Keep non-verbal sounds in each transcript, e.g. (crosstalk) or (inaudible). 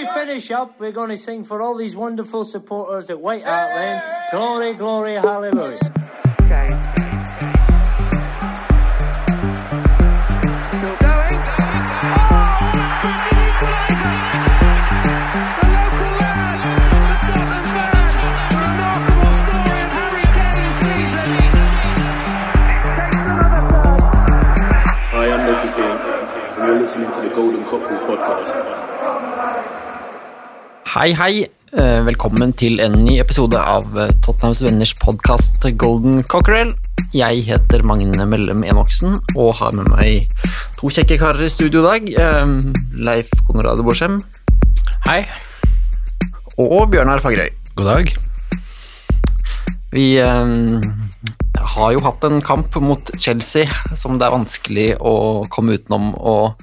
to finish up, we're going to sing for all these wonderful supporters at White Hart Lane. Glory, glory, hallelujah. Okay. Still going. Hi, I'm Loki King, and you're listening to the Golden Cockerel podcast. Hei, hei. Eh, Velkommen til en ny episode av eh, Tottenhams Venners podkast Golden Cockerel. Jeg heter Magne Mellem Enoksen og har med meg to kjekke karer i studio i dag. Eh, Leif Konrad Borsem Hei. og Bjørnar Fagerøy. God dag. Vi har jo hatt en kamp mot Chelsea som det er vanskelig å komme utenom og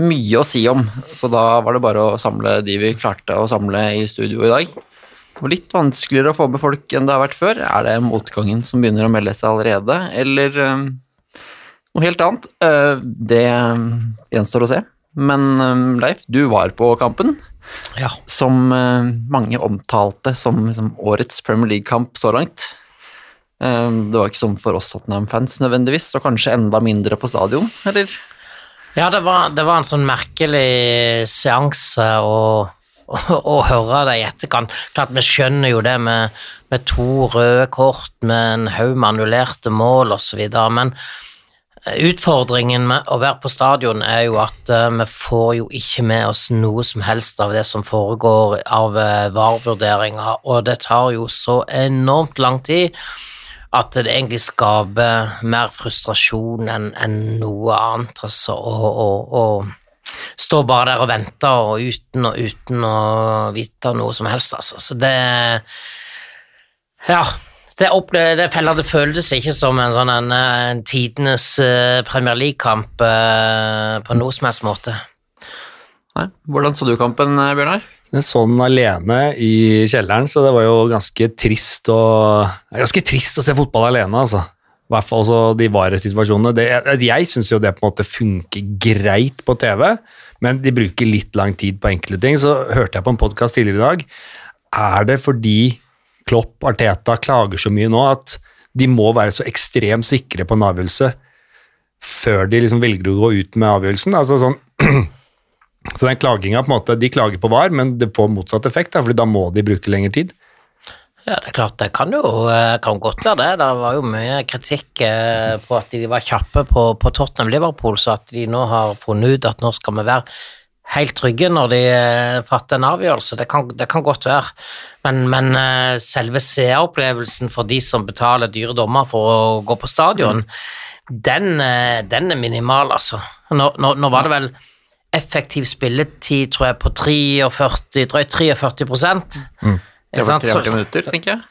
mye å si om, så da var det bare å samle de vi klarte å samle i studio i dag. Det var litt vanskeligere å få med folk enn det har vært før. Er det motgangen som begynner å melde seg allerede, eller eh, noe helt annet? Eh, det gjenstår å se. Men eh, Leif, du var på kampen Ja. som eh, mange omtalte som liksom, årets Premier League-kamp så langt. Eh, det var ikke sånn for oss Tottenham-fans nødvendigvis, og kanskje enda mindre på stadion, eller? Ja, det var, det var en sånn merkelig seanse å, å, å høre det i etterkant. Klart, vi skjønner jo det med, med to røde kort, med en haug med annullerte mål osv., men utfordringen med å være på stadion er jo at uh, vi får jo ikke med oss noe som helst av det som foregår av uh, VAR-vurderinger, og det tar jo så enormt lang tid at det egentlig skaper mer frustrasjon enn en noe annet, altså, og, og, og stå bare der og vente og uten, og, uten å vite noe som helst, altså. Så det Ja. Det, det, feller, føltes ikke som en sånn en, en tidenes eh, Premier League-kamp eh, på noe som helst måte. Nei. Hvordan så du kampen, eh, Sånn alene i kjelleren, så det var jo ganske trist å, ganske trist å se fotball alene, altså. I hvert fall så de varesituasjonene. Det, jeg jeg syns jo det på en måte funker greit på TV, men de bruker litt lang tid på enkelte ting. Så hørte jeg på en podkast tidligere i dag. Er det fordi Klopp, Arteta klager så mye nå at de må være så ekstremt sikre på en avgjørelse før de liksom velger å gå ut med avgjørelsen? Altså sånn (clears throat) Så den klaginga på en måte, De klager på VAR, men det får motsatt effekt, da, fordi da må de bruke lengre tid. Ja, det er klart, det kan jo eh, kan godt være det. Det var jo mye kritikk eh, på at de var kjappe på, på Tottenham-Liverpool, så at de nå har funnet ut at nå skal vi være helt trygge når de eh, fatter en avgjørelse. Det kan, det kan godt være. Men, men selve seeropplevelsen for de som betaler dyre dommer for å gå på stadion, den, eh, den er minimal, altså. Nå, nå, nå var det vel effektiv spilletid, tror jeg, på 43, drøyt 43 prosent. Det var sant? 43 minutter, tenker jeg.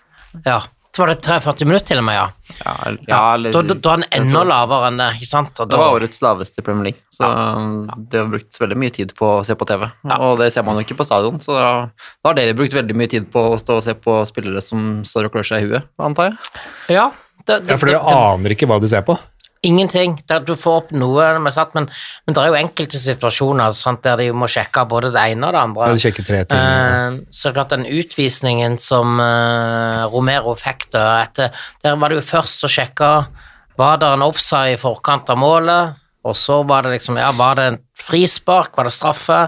ja, så var det 43 minutter til og med, ja. Ja, ja eller- da, da, da er den enda tror- lavere enn det, ikke sant? Og Det var årets laveste i Premier League, så det har brukt veldig mye tid på å se på TV. Og det ser man jo ikke på stadion, så da, da har dere brukt veldig mye tid på å stå og se på spillere som står og klør seg i huet, antar jeg? ja, det, det, Ja, For dere det- det- aner ikke hva de ser på. Ingenting. Der du får opp noe, men, men, men det er jo enkelte situasjoner sant, der de må sjekke både det ene og det andre. Ja, de sjekker tre ting. Eh, så det er klart den utvisningen som eh, Romero fikk da etter Der var det jo først å sjekke var det en offside i forkant av målet, og så var det liksom Ja, var det en frispark, var det straffe,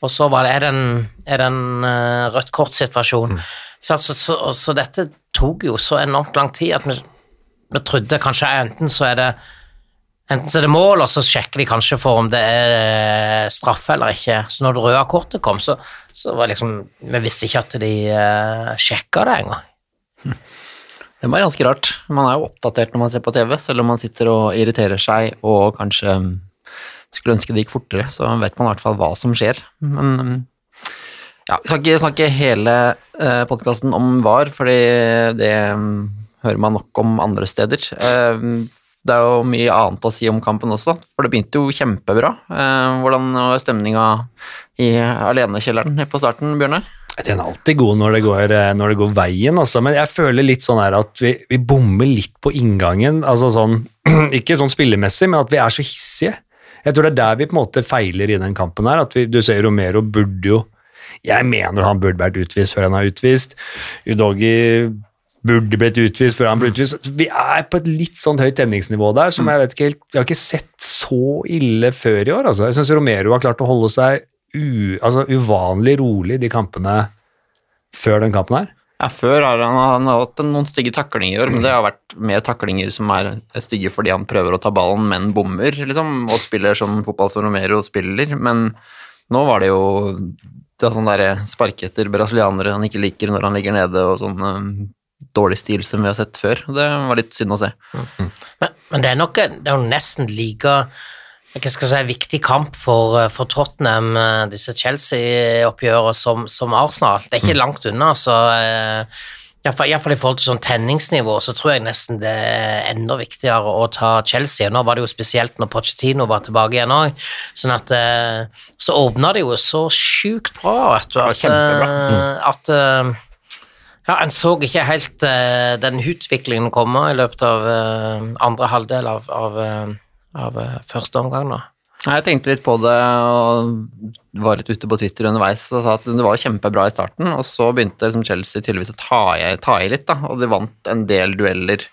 og så var det Er det en, er det en eh, rødt kort-situasjon? Så, så, så, så dette tok jo så enormt lang tid at vi, vi trodde kanskje enten så er det Enten så er det mål, og så sjekker de kanskje for om det er eh, straffe eller ikke. Så når det røde kortet kom, så, så var liksom Vi visste ikke at de uh, sjekka det engang. (laughs) Det var ganske rart. Man er jo oppdatert når man ser på TV, selv om man sitter og irriterer seg og kanskje mm, skulle ønske det gikk fortere, så vet man i hvert fall hva som skjer. Men mm, ja, vi skal ikke snakke hele eh, podkasten om VAR, fordi det mm, hører man nok om andre steder. Det er jo mye annet å si om kampen også, for det begynte jo kjempebra. Eh, hvordan var stemninga i alenekjelleren på starten, Bjørnar? Den er alltid god når det går, eh, når det går veien, altså. men jeg føler litt sånn her at vi, vi bommer litt på inngangen. altså sånn, (clears throat) Ikke sånn spillemessig, men at vi er så hissige. Jeg tror det er der vi på en måte feiler i den kampen her. at vi, Du ser Romero burde jo Jeg mener han burde vært utvist før han er utvist. Udogi burde blitt utvist før han ble utvist. Vi er på et litt sånn høyt tenningsnivå der som jeg vet ikke helt Vi har ikke sett så ille før i år, altså. Jeg syns Romero har klart å holde seg u, altså, uvanlig rolig de kampene før den kampen her. Ja, Før har han, han har hatt noen stygge taklinger i år, men det har vært mer taklinger som er stygge fordi han prøver å ta ballen, men bommer, liksom, og spiller sånn fotball som Romero spiller. Men nå var det jo det er sånn derre sparke etter brasilianere han ikke liker når han ligger nede, og sånn dårlig stil som vi har sett før. Det var litt synd å se. Men, men det er nok det er jo nesten like hva skal si, viktig kamp for, eh, for Tottenham, eh, disse Chelsea-oppgjørene, som, som Arsenal. Det er ikke langt unna, så eh, iallfall i forhold til sånn tenningsnivå, så tror jeg nesten det er enda viktigere å ta Chelsea. Nå var det jo spesielt når Pochettino var tilbake igjen òg, sånn at Så åpna det jo så sjukt bra, vet du, at, at eh, ja, En så ikke helt uh, den utviklingen komme i løpet av uh, andre halvdel av, av, eh, av uh, første omgang. da. Nei, Jeg tenkte litt på det og var litt ute på Twitter underveis og sa at det var kjempebra i starten, og så begynte liksom Chelsea tydeligvis å ta i, ta i litt, da, og de vant en del dueller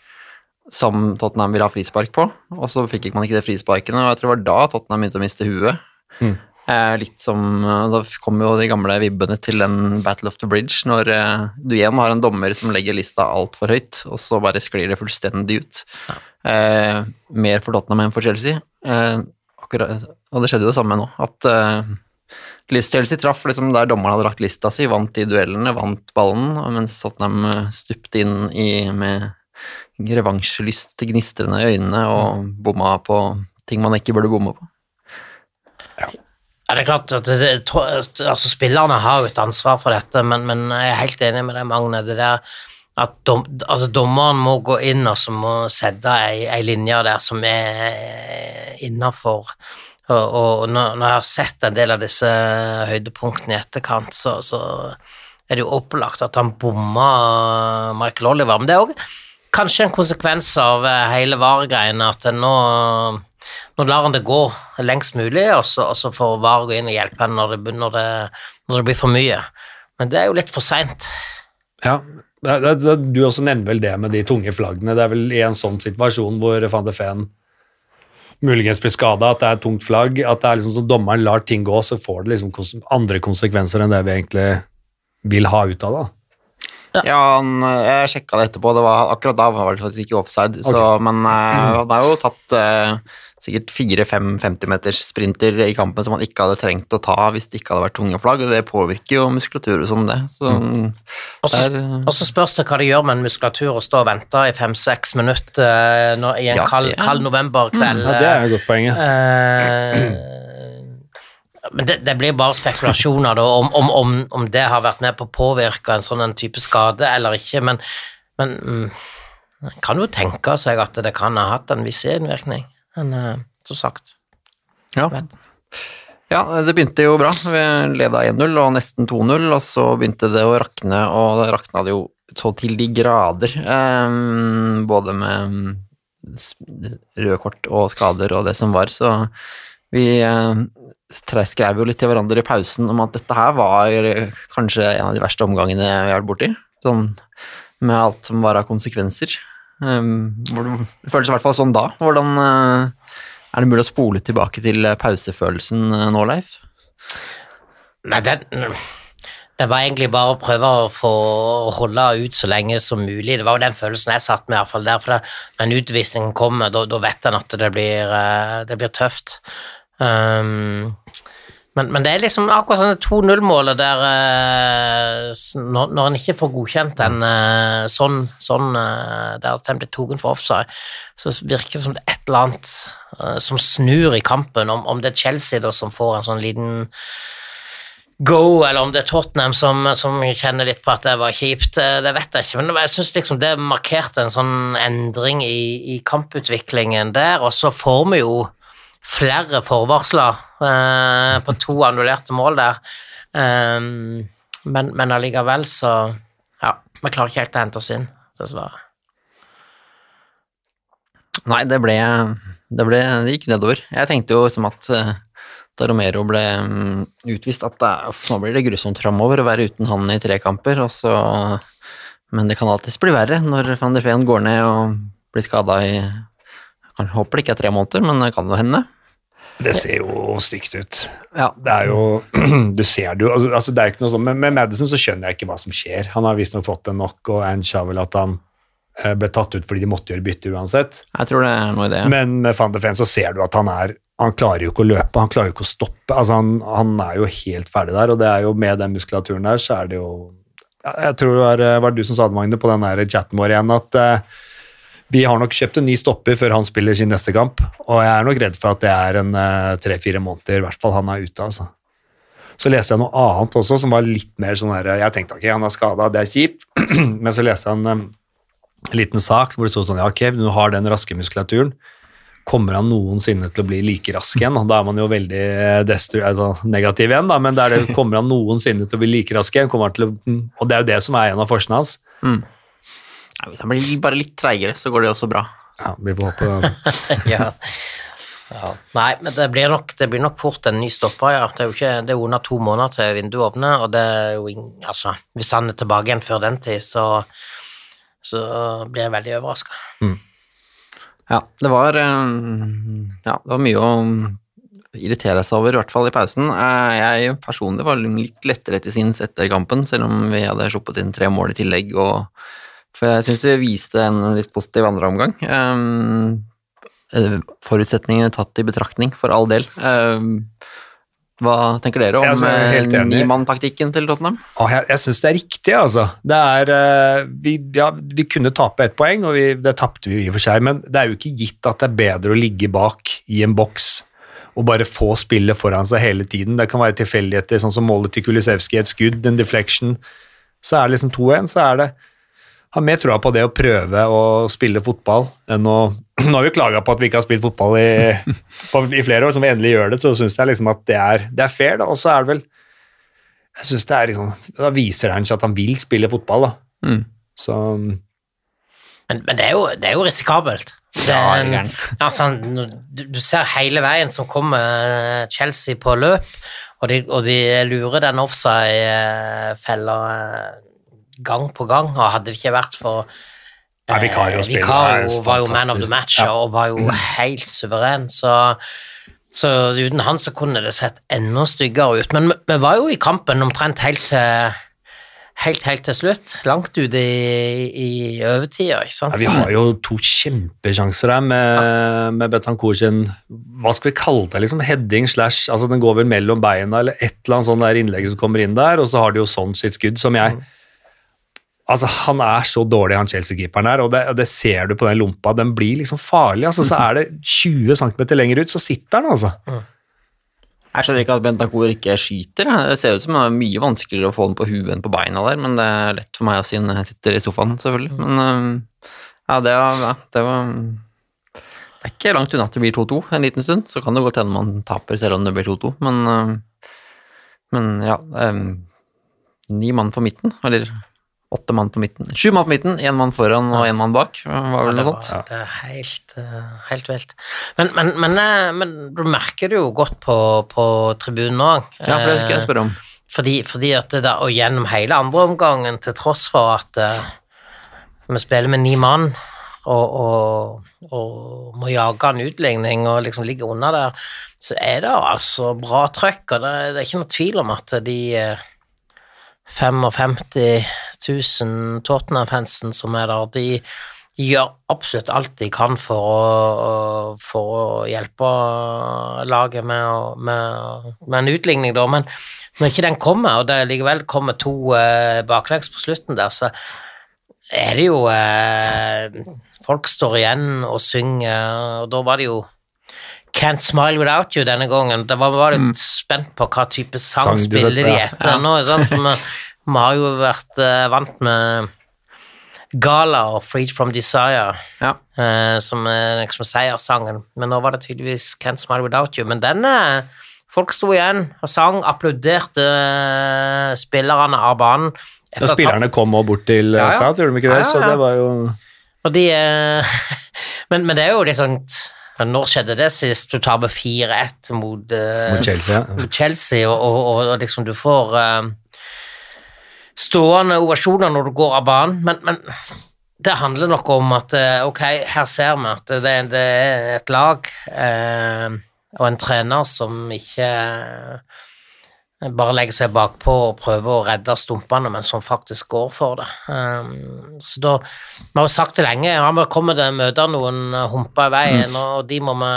som Tottenham ville ha frispark på, og så fikk man ikke det frisparkene, og jeg tror det var da Tottenham begynte å miste huet. Mm. Litt som eh, Da kommer jo de gamle vibbene til den Battle of the Bridge, når eh, du igjen har en dommer som legger lista altfor høyt, og så bare sklir det fullstendig ut. Eh, mer for Tottenham enn for Chelsea. Eh, akkurat, og det skjedde jo det samme nå, at eh, Chelsea traff liksom der dommeren hadde lagt lista si, vant de duellene, vant ballen, mens Tottenham eh, stupte inn i, med revansjelyst til gnistrende øynene og bomma på ting man ikke burde bomme på. Ja, det er klart at det, altså Spillerne har jo et ansvar for dette, men, men jeg er helt enig med deg, Magne. det der at dom, altså Dommeren må gå inn og så må sette ei, ei linje der som er innafor. Og, og når jeg har sett en del av disse høydepunktene i etterkant, så, så er det jo opplagt at han bomma Michael Oliver. Men det er òg kanskje en konsekvens av eh, hele VAR-greiene at nå nå lar han det gå lengst mulig, og så, og så får VAR gå inn og hjelpe henne når det, når, det, når det blir for mye. Men det er jo litt for seint. Ja, det, Du også nevner vel det med de tunge flaggene. Det er vel i en sånn situasjon hvor van de Ven muligens blir skada, at det er et tungt flagg, at det er liksom så dommeren lar ting gå, så får det liksom kons andre konsekvenser enn det vi egentlig vil ha ut av det. Ja, han, jeg sjekka det etterpå, det var, akkurat da var det faktisk ikke offside, så, men eh, han har jo tatt eh, sikkert fire-fem 50-meters sprinter i kampen som han ikke hadde trengt å ta hvis det ikke hadde vært tunge flagg, og det påvirker jo muskulatur som det. Så Og så, der, og så spørs det hva det gjør med en muskulatur å stå og vente i fem-seks minutter eh, når, i en Ja, kald, kald novemberkveld. Ja, Det er jo godt poenget. Eh, men det, det blir bare spekulasjoner da, om, om, om, om det har vært med på å påvirke en sånn en type skade eller ikke, men, men mm, kan jo tenke seg at det kan ha hatt en viss innvirkning. Men uh, som sagt ja. vet. ja, det begynte jo bra. Vi leda 1-0 og nesten 2-0, og så begynte det å rakne, og det rakna det jo så til de grader. Um, både med mm, røde kort og skader og det som var, så vi eh, skrev jo litt til hverandre i pausen om at dette her var kanskje en av de verste omgangene vi har vært borti. Sånn med alt som var av konsekvenser. Hvor det føles i hvert fall sånn da. Hvordan eh, er det mulig å spole tilbake til eh, pausefølelsen eh, nå, Leif? Nei, det, det var egentlig bare å prøve å få holde ut så lenge som mulig. Det var jo den følelsen jeg satt med, i hvert fall der, for når en utvisning kommer, da, da vet en at det blir, det blir tøft. Um, men, men det er liksom akkurat sånn det 2-0-målet der eh, når, når en ikke får godkjent en eh, sånn, sånn eh, der den tok tatt for offside, så virker det som det er et eller annet som snur i kampen. Om, om det er Chelsea da som får en sånn liten go, eller om det er Tottenham som, som kjenner litt på at det var kjipt, det vet jeg ikke. Men jeg syns liksom det markerte en sånn endring i, i kamputviklingen der, og så får vi jo flere forvarsler eh, på to annullerte mål der. Um, men, men allikevel så Ja, vi klarer ikke helt å hente oss inn, dessverre. Nei, det ble Det, ble, det gikk nedover. Jeg tenkte jo som at eh, da Romero ble mm, utvist, at det, uff, nå blir det grusomt framover å være uten han i tre kamper. Og så, men det kan alltids bli verre når van der Feen går ned og blir skada i jeg håper det ikke er tre måneder, men det kan jo hende. Det ser jo stygt ut. Ja. Det er jo (clears throat) Du ser det jo. Altså, altså, det er jo ikke noe sånn, men med Madison så skjønner jeg ikke hva som skjer. Han har visstnok fått en nok, og Ange sa vel at han eh, ble tatt ut fordi de måtte gjøre bytte uansett. Jeg tror det er noe i det. Men med van de Ven så ser du at han er Han klarer jo ikke å løpe, han klarer jo ikke å stoppe. Altså, han, han er jo helt ferdig der, og det er jo med den muskulaturen der, så er det jo Jeg tror det var, var det du som sa det, Magne, på den der chatten vår igjen, at eh, vi har nok kjøpt en ny stopper før han spiller sin neste kamp, og jeg er nok redd for at det er en eh, tre-fire måneder i hvert fall han er ute. altså. Så leste jeg noe annet også som var litt mer sånn her Jeg tenkte ok, han er skada, det er kjipt, (clears throat) men så leste jeg en, eh, en liten sak hvor det sto sånn ja, ok, du har den raske muskulaturen. Kommer han noensinne til å bli like rask igjen? Da er man jo veldig eh, altså negativ igjen, da, men det det, kommer han noensinne til å bli like rask igjen? Å, og det er jo det som er en av forsene hans. Ja, hvis han blir bare litt treigere, så går det også bra. Ja, vi får håpe det. Altså. (laughs) ja. Ja. Nei, men det blir, nok, det blir nok fort en ny stopper, ja. Det er jo ikke, det er under to måneder til vinduet åpner, og det er jo ingen, altså, Hvis han er tilbake igjen før den tid, så, så blir jeg veldig overraska. Ja, det var, eh, ja, det var mye å irritere seg over, i hvert fall i pausen. Eh, Jeg personlig var litt lettere til sinns etter kampen, selv om vi hadde sluppet inn tre mål i tillegg. Og, for jeg syns vi viste en litt positiv andre omgang. Eh, Forutsetningene tatt i betraktning, for all del. Eh, Hva tenker dere om eh, nimann-taktikken til Tottenham? Jeg jeg syns det er riktig, altså. Det er, eh, vi, ja, vi kunne tape ett poeng, og vi, det tapte vi i og for seg, men det er jo ikke gitt at det er bedre å ligge bak i en boks og bare få spillet foran seg hele tiden. Det kan være tilfeldigheter, sånn som målet til Kulisevskij, et skudd, en deflection. Så er det liksom 2-1, så er det Har mer troa på det å prøve å spille fotball enn å (clears throat) Nå har vi klaga på at vi ikke har spilt fotball i, (laughs) på, i flere år, så vi endelig gjør det, så syns jeg liksom at det er, det er fair, da. Og så er det vel jeg synes det er liksom, Da viser han seg at han vil spille fotball, da. Mm. Så Men, men det, er jo, det er jo risikabelt. Er en- altså, du, du ser hele veien som kommer Chelsea på løp, og de, og de lurer den offside-fella gang på gang, og hadde det ikke vært for Nei, Vicario eh, er var jo man of the match Ja. og var jo helt suveren, så så uten han så kunne det sett enda styggere ut. Men vi- var jo i kampen omtrent helt til Helt, helt til slutt. Langt ute i, i overtida, ikke sant? ja, Vi har jo to kjempesjanser her med, med Betancourt sin Hva skal vi kalle det? liksom Heading slash altså Den går vel mellom beina, eller et eller annet sånt der innlegg som kommer inn der, og så har de jo sånn sitt skudd, som jeg Altså, Han er så dårlig, han Chelsea-keeperen her, og det, og det ser du på den lompa. Den blir liksom farlig. altså Så er det 20 cm lenger ut, så sitter den, altså. Jeg skjønner ikke at Bentancour ikke skyter. Det ser ut som det er mye vanskeligere å få den på huet enn på beina der, men det er lett for meg å si når jeg sitter i sofaen, selvfølgelig. Men ja, det var, ja, det var Det er ikke langt unna at det blir 2-2 en liten stund. Så kan det godt hende man taper selv om det blir 2-2, men Men ja Ni mann på midten, eller åtte mann på midten. Sju mann på midten, én mann foran og én mann bak, var vel det, noe sånt. det er helt, eh, helt vilt. Men, men, men, eh, men du merker det jo godt på, på tribunen òg. Ja, for det skal jeg spørre om. Fordi, fordi at det der, og gjennom hele andre omgangen, til tross for at eh, vi spiller med ni mann og, og, og må jage en utligning og liksom ligge unna der, så er det altså bra trøkk, og det, det er ikke noe tvil om at de eh, 55 000 Tottenham-fansen som er der, de, de gjør absolutt alt de kan for å, for å hjelpe laget med, med, med en utligning, da. Men når ikke den kommer, og det likevel kommer to eh, baklengs på slutten der, så er det jo eh, Folk står igjen og synger, og da var det jo Can't Smile Without You denne gangen. Da var vi litt mm. spent på hva type sang, Sang spiller de etter ja. nå. Sant? (laughs) For vi, har jo vært eh, vant med Gala og Freed From Desire, Ja. eh, som er liksom seiersangen. Men nå var det tydeligvis Can't Smile Without You. Men den eh, Folk sto igjen og sang, applauderte eh, spillerne av banen. Da spillerne kom også bort til Ja, ja, ja. South, gjorde de ikke det? Ja, Så det var jo Og de eh, (laughs) men, men det er jo sånn Når skjedde det sist? Du taper 4-1 mot, eh, Mot Chelsea. mot Chelsea, og, og, og, og liksom du får eh, stående ovasjoner når du går av banen, men, men det handler nok om at eh, ok, her ser vi at det, det er et lag eh, og en trener som ikke eh, bare legger seg bakpå og prøver å redde stumpene, men som faktisk går for det. Um, så da Vi har jo sagt det lenge, ja, vi kommer til å møte noen humper i veien, og de må vi,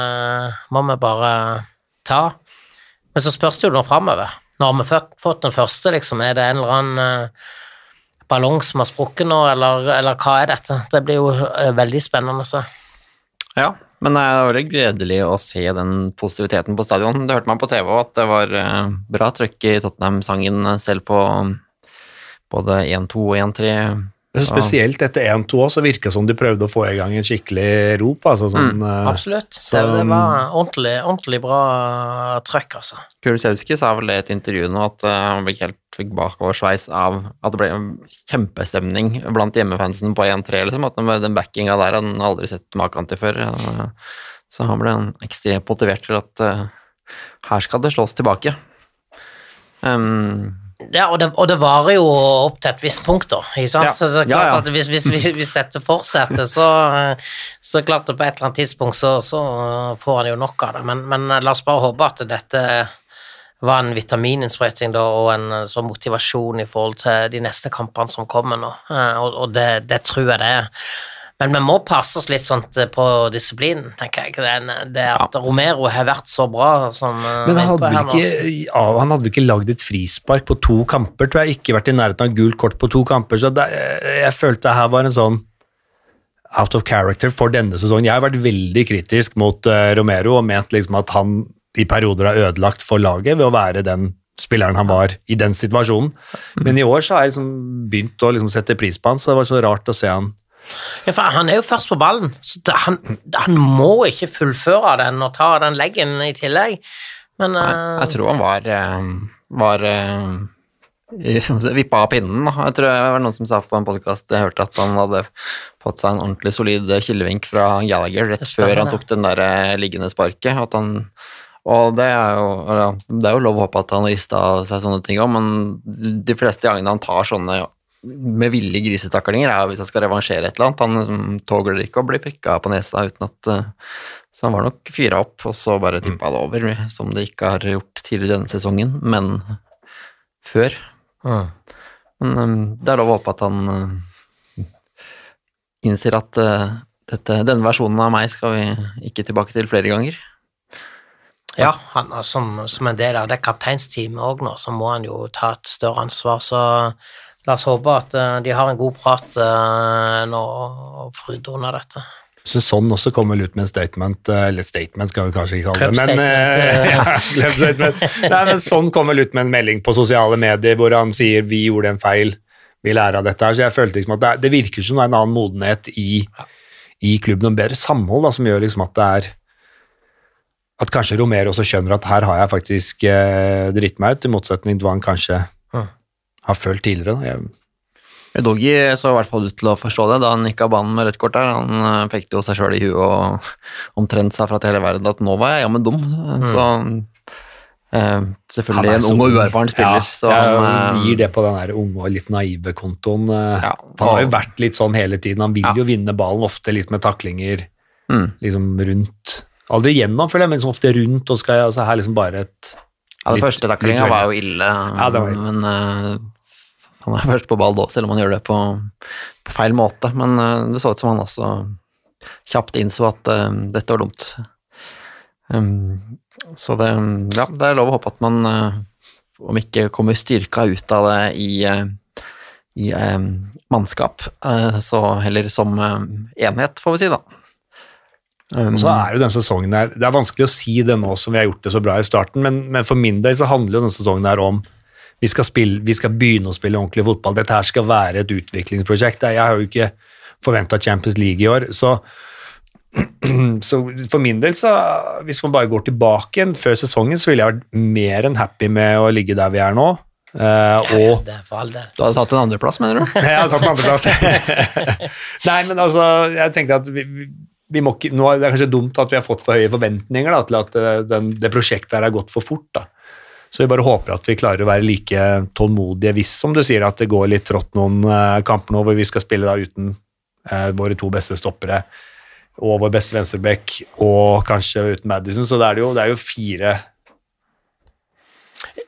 må vi bare ta. Men så spørs det jo nå framover. Nå har vi fått, fått den første, liksom. Er det en eller annen eh, ballong som har sprukket nå, eller, eller hva er dette? Det blir jo eh, veldig spennende å se. Ja, men det er veldig gledelig å se den positiviteten på stadion. Det hørte man på TV at det var eh, bra trøkk i Tottenham-sangen selv på både 1-2 og 1-3. Spesielt etter 1-2 også, så virka det som de prøvde å få i gang en skikkelig rop. Altså, sånn, mm, Absolutt. så- det, det var ordentlig, ordentlig bra trøkk, altså. Kulisevskij sa vel det i et intervju nå, at eh, han fikk helt fikk bakoversveis av at det ble en kjempestemning blant hjemmefansen på 1-3, liksom. At den, den backinga der hadde han aldri sett maken til før. Eh, Så han ble ekstremt motivert til at eh, her skal det slås tilbake. Um, Ja, og det, og det varer jo opp til et visst punkt, da. Ikke sant? Ja. Så det er klart ja. at hvis, hvis, hvis, hvis dette fortsetter, så, så det klart at på et eller annet tidspunkt så, så får han jo nok av det. Men, men la oss bare håpe at dette var en vitamininnsprøyting da, og en så motivasjon i forhold til de neste kampene som kommer nå. Eh, Og, og det, det tror jeg det er. Men vi må passe oss litt sånt på disiplinen, tenker jeg. Det, det at Romero har vært så bra som eh, Men han hadde, vel ikke, ja, han hadde ikke lagd et frispark på to kamper, tror jeg. Ikke vært i nærheten av gult kort på to kamper. Så det, jeg følte det her var en sånn out of character for denne sesongen. Jeg har vært veldig kritisk mot eh, Romero og ment liksom at han i perioder har ødelagt for laget ved å være den spilleren han var i den situasjonen. Men i år så har jeg liksom begynt å liksom sette pris på han, så det var så rart å se han Ja, for han er jo først på ballen, så han, han må ikke fullføre den og ta den leggen i tillegg. Men Nei, eh, jeg tror han var, eh, var eh, (laughs) vippa av pinnen. Da. Jeg tror det var noen som sa på en podkast jeg hørte at han hadde fått seg en ordentlig solid kilevink fra Gallagher rett før han tok den der liggende sparket. At han, og det er, jo, det er jo lov å håpe at han rista seg sånne ting òg, men de fleste gangene han tar sånne med ville grisetaklinger, er hvis han skal revansjere et eller annet. Han liksom tåler ikke å bli prikka på nesa uten at eh, Så han var nok fyra opp, og så bare tippa det over, som det ikke har gjort tidligere denne sesongen, men før. mm. Men um, det er lov å håpe at han uh, innser at dette, denne versjonen av meg skal vi ikke tilbake til flere ganger. Ja, han, som, som en del av det kapteinsteamet òg nå, så må han jo ta et større ansvar. Så la oss håpe at eh, de har en god prat eh, nå og får rydde unna dette. Så sånn også kommer vel ut med en statement, eh, eller statement skal vi kanskje ikke kalle det, men, (laughs) ja, statement. Nei, men sånn kommer vel ut med en melding på sosiale medier hvor han sier vi gjorde en feil, vi lærer av dette her, så jeg følte liksom at det, det virker som det er en annen modenhet i, i klubben, og bedre samhold da, som gjør liksom at det er at kanskje Romero også skjønner at her har jeg faktisk eh, dritt meg ut, i motsetning til hva han kanskje. Har følt tidligere. Da. Jeg, Doggy så i hvert fall ut til å forstå det da han gikk av banen med rødt kort der. Han uh, pekte jo seg sjøl i huet og (laughs) omtrent sa fra til hele verden at nå var jeg jammen dum. Så eh, selvfølgelig Han en ung og uerfaren spiller, Ja, så jeg han uh, gir det på den der unge og litt naive kontoen. eh, Ja, han har jo vært litt sånn hele tiden. Han vil Ja. jo vinne ballen ofte litt med taklinger mm. liksom rundt. Aldri gjennom, føler jeg, men liksom ofte rundt. Og skal jeg, altså her liksom bare et Ja, den første taklinga var jo ille, Ja, det var ille. men eh, han er først på ball da, selv om han gjør det på, på feil måte. Men eh, det så ut som han også kjapt innså at uh, dette var dumt. Um, så det, ja, det er lov å håpe at man, uh, om ikke kommer styrka ut av det i, i eh, mannskap, så heller som enhet, får vi si, da. Um, så er jo denne sesongen her Det er vanskelig å si det nå som vi har gjort det så bra i starten, men, men for min del så handler jo denne sesongen her om vi skal, spille, vi skal begynne å spille ordentlig fotball. Dette her skal være et utviklingsprosjekt. Jeg har jo ikke forventa Champions League i år, så, (clears throat) så for min del, så hvis man bare går tilbake igjen før sesongen, så ville jeg vært mer enn happy med å ligge der vi er nå. Det er for all del. du hadde tatt en andreplass, mener du? (laughs) jeg har tatt en andreplass. (laughs) Nei, men altså, jeg tenker at vi, vi- vi må ikke, nå er Det er kanskje dumt at vi har fått for høye forventninger da, til at eh, den, det prosjektet her har gått for fort. da. Så vi bare håper at vi klarer å være like tålmodige hvis, som du sier, at det går litt trått noen eh, kamper nå hvor vi skal spille da uten eh, våre to beste stoppere og vår beste venstreback og kanskje uten Madison. Så det er, det jo, det er jo fire.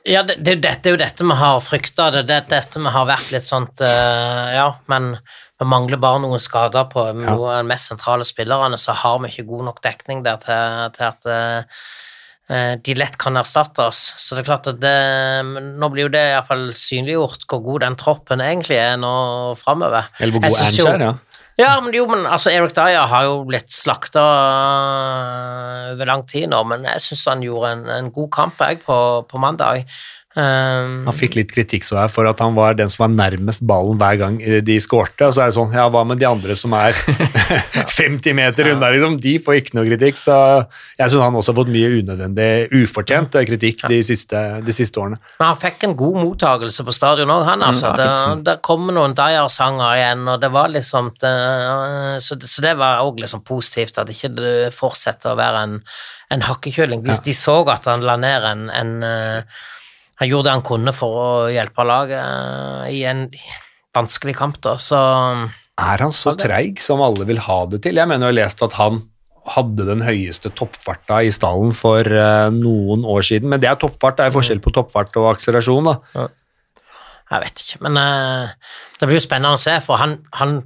Ja, det, det, dette er jo dette vi har frykta, det er dette vi har vært litt sånt uh, Ja, men vi mangler bare noen skader på noen av de mest sentrale spillerne, så har vi ikke god nok dekning der til, til at eh, de lett kan erstattes. Så det er klart at det, Nå blir jo det iallfall synliggjort hvor god den troppen egentlig er nå framover. Eller hvor god synes er, ja. Ja, men jo, men altså, Eric Dyer har jo blitt slakta over lang tid nå, men jeg syns han gjorde en, en god kamp jeg, på, på mandag. Um, Han fikk litt kritikk så her for at han var den som var nærmest ballen hver gang eh, de skårte. Og så er det sånn, ja, hva med de andre som er (laughs) (laughs) 50 meter unna, liksom? De får ikke noe kritikk. Så jeg syns han også har fått mye unødvendig, ufortjent eh, kritikk de siste, de siste årene. Men han fikk en god mottakelse på stadion òg, han. altså. Ja, det, der kom noen Dyer-sanger igjen, og det var liksom det, så, det, så det var òg liksom positivt, at ikke det fortsetter å være en, en hakkekylling. De, de så at han la ned en, en eh, Han gjorde det han kunne for å hjelpe laget eh, i en vanskelig kamp, da, så Er han så treig som alle vil ha det til? Jeg mener jeg har lest at han hadde den høyeste toppfarta i stallen for uh, noen år siden, men det er toppfart, det er forskjell på toppfart og akselerasjon, da. Jeg vet ikke, men uh, det blir jo spennende å se, for han, han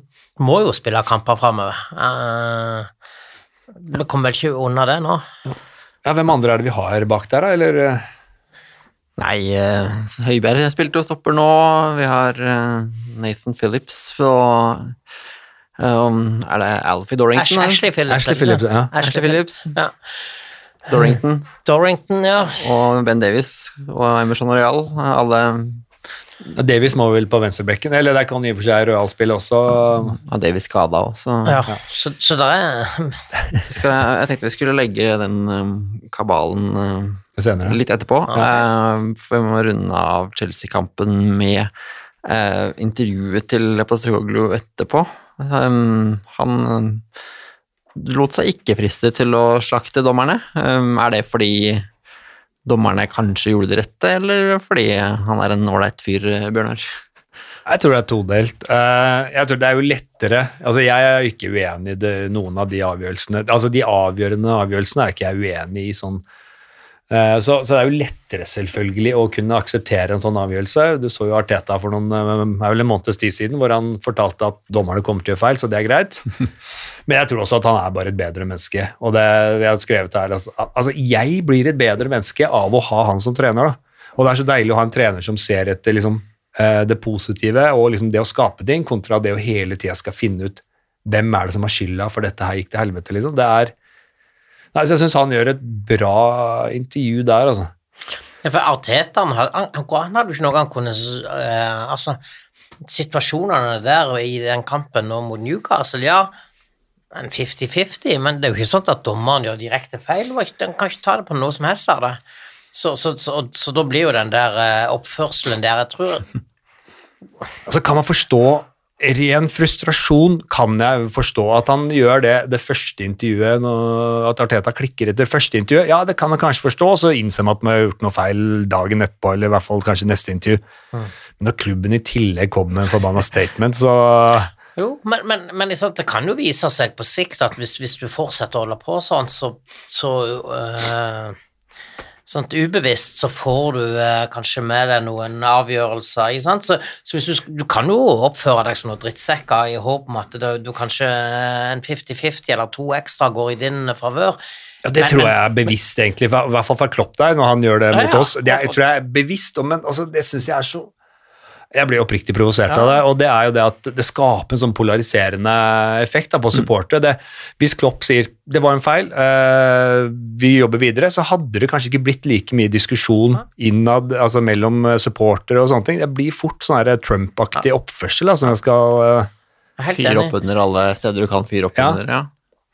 må jo spille kamper framover. vi kommer vel ikke unna det nå. Ja, Hvem andre er det vi har bak der, da? Eller Nei, Høiberg spilte og stopper nå. Vi har eh, Nathan Phillips og eh, um, Er det Alfie Dorrington? Ash. Ashley Phillips. Ashley Phillips, ja. Ashley Phillips, Ja. Dorrington Dorrington, ja. og Ben Davies og Emerson Areal. Alle Davies må vel på venstrebekken, eller det kan i og for seg Royal spille også. Ja, Davies skada òg, ja. Så, så det er (laughs) jeg tenkte vi skulle legge den um, kabalen um, senere. litt etterpå. Eh, for vi må runde av Chelsea-kampen med eh, intervjuet til Postecoglou etterpå. Um, han um, lot seg ikke friste til å slakte dommerne. Um, er det fordi dommerne kanskje gjorde det rette, eller fordi han er en ålreit fyr, Bjørnar? Jeg tror det er todelt. Eh, Jeg tror det er jo lettere Altså, jeg er ikke uenig i det, noen av de avgjørelsene. Altså, de avgjørende avgjørelsene er ikke jeg uenig i sånn Så, så det er jo lettere selvfølgelig å kunne akseptere en sånn avgjørelse. Du så jo Arteta for noen, eh, er vel en måneds tid siden hvor han fortalte at dommerne kommer til å gjøre feil, så det er greit. (laughs) Men jeg tror også at han er bare et bedre menneske. Og det jeg har skrevet her, altså, altså jeg blir et bedre menneske av å ha han som trener. da. Og det er så deilig å ha en trener som ser etter liksom, eh, det positive og liksom det å skape ting, kontra det å hele tida skal finne ut hvem er det som har skylda for dette her gikk til helvete. liksom. Det er Nei, så Jeg syns han gjør et bra intervju der, altså. Ja, For Arteta han, han, han, han hadde jo ikke noe han kunne eh, Altså, situasjonene der i den kampen nå mot Newcastle, ja en 50-50, men det er jo ikke sånn at dommeren gjør direkte feil. Den kan ikke ta det på noe som helst av det. Så, så, så, så da blir jo den der uh, oppførselen der Jeg tror (laughs) Altså, Kan man forstå ren frustrasjon? Kan jeg forstå at han gjør det det første intervjuet, at Arteta klikker etter første intervju? Ja, det kan jeg kanskje forstå, og så innser man at man har gjort noe feil dagen etterpå, eller i hvert fall kanskje neste intervju. Men når klubben i tillegg kommer med en forbanna statement, så Jo, men, men, men det kan jo vise seg på sikt at hvis, hvis du fortsetter å holde på sånn, så, så øh, sånn ubevisst så får du eh, kanskje med deg noen avgjørelser? Så, så hvis du, du kan jo oppføre deg som noen drittsekker i håp om at det, du kanskje øh, en 50-50 eller to ekstra går i din favør. Ja, Det Men- tror jeg er bevisst, egentlig, i hvert fall fra Klopp der, når han gjør det Ja, mot oss. Det er, jeg tror jeg er bevisst, men altså, det syns jeg er så Jeg blir oppriktig provosert av det, og det er jo det at det skaper en sånn polariserende effekt da, på supportere. Det, hvis Klopp sier det var en feil, uh, vi jobber videre, så hadde det kanskje ikke blitt like mye diskusjon innad, altså mellom eh, supportere og sånne ting. Det blir fort sånn Trump-aktig oppførsel altså, når jeg skal Uh, Jeg Fyre opp under alle steder du kan fyre opp Ja. under. ja.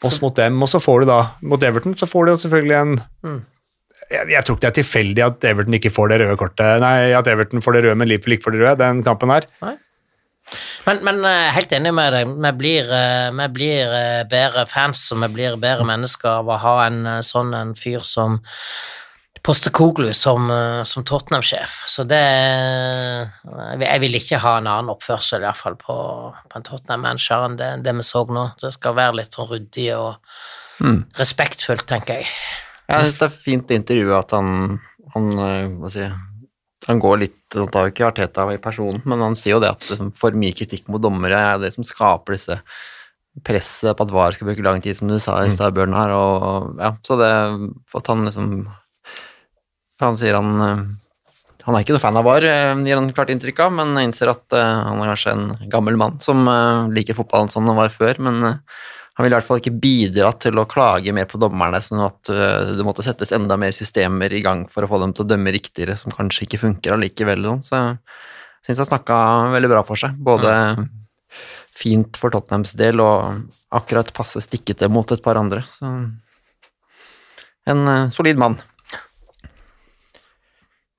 oss mot dem, og så får du da, mot Everton, så får du selvfølgelig en Mm. Jeg, jeg tror ikke det er tilfeldig at Everton ikke får det røde kortet, nei, at Everton får det røde, men Liverpool ikke får det røde, den kampen her. Men, men jeg er helt enig med deg. Vi blir, eh, vi blir eh, bedre fans og vi blir bedre mennesker av å ha en eh, sånn en fyr som Postekoglu som, eh, som Tottenham-sjef. Så det Jeg vil ikke ha en annen oppførsel, iallfall på, på en Tottenham-manager enn det, det vi så nå. Det skal være litt sånn ryddig og Mm. respektfullt, tenker jeg. Jeg syns det er fint i intervjuet at han, han eh, hva si, han går litt Han tar jo ikke Arteta i personen, men han sier jo det at liksom, for mye kritikk mot dommere er det som skaper disse presset på at VAR skal bruke lang tid, som du sa i stad, Bjørn her, og ja, så det at han liksom Han sier han eh, han er ikke noe fan av VAR, eh, gir han klart inntrykk av, men innser at han er kanskje en gammel mann som liker fotballen sånn han var før, men han ville i hvert fall ikke bidra til å klage mer på dommerne, sånn at øh, det måtte settes enda mer systemer i gang for å få dem til å dømme riktigere, som kanskje ikke funker allikevel. sånn. Så jeg syns han snakka veldig bra for seg. Både fint for Tottenhams del og akkurat passe stikkete mot et par andre. Så en øh, solid mann.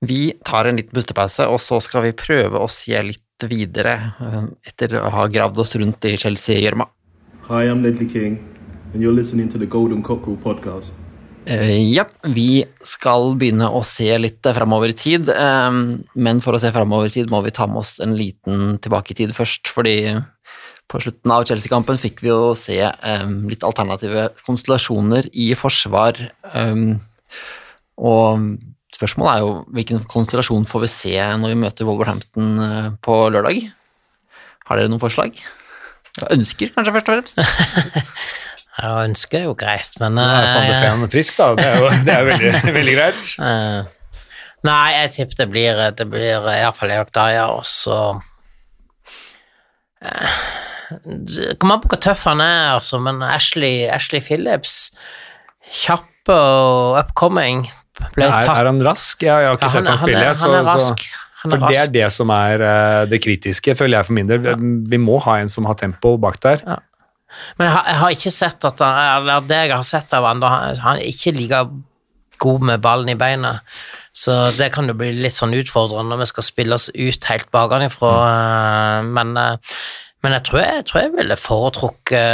Vi tar en liten pustepause, og så skal vi prøve å se litt videre øh, etter å ha gravd oss rundt i Chelsea-gjørma. Hi, I'm Ledley King, and you're listening to the Golden Cockerel podcast. Eh, ja, vi skal begynne å se litt eh, framover i tid, eh, men for å se framover i tid må vi ta med oss en liten tilbake i tid først, fordi på slutten av Chelsea-kampen fikk vi jo se eh, litt alternative konstellasjoner i forsvar, eh, og spørsmålet er jo hvilken konstellasjon får vi se når vi møter Wolverhampton eh, på lørdag? Har dere noen forslag? Ønsker, kanskje, først og fremst? (laughs) Ja, ønsker er jo greit, men Nå er Van de eh, Ven frisk, da. Det er jo, det er jo veldig, (laughs) veldig greit. Eh, nei, jeg tipper det blir Det blir iallfall Erik Dyer, og så eh, kommer an på hvor tøff han er, altså, men Ashley, Ashley Phillips Kjapp og upcoming. Ble Er, tatt er han rask? Jeg, jeg har ikke Ja, sett han han spille. er, han er så- så- rask. For det er det som er eh, det kritiske, føler jeg for min del. Vi må ha en som har tempo bak der. Men jeg har, jeg har ikke sett at han, det jeg har sett av han, han er ikke like god med ballen i beina. Så det kan jo bli litt sånn utfordrende når vi skal spille oss ut helt bakenfra. eh, Men, eh, men jeg tror jeg, tror jeg ville foretrukket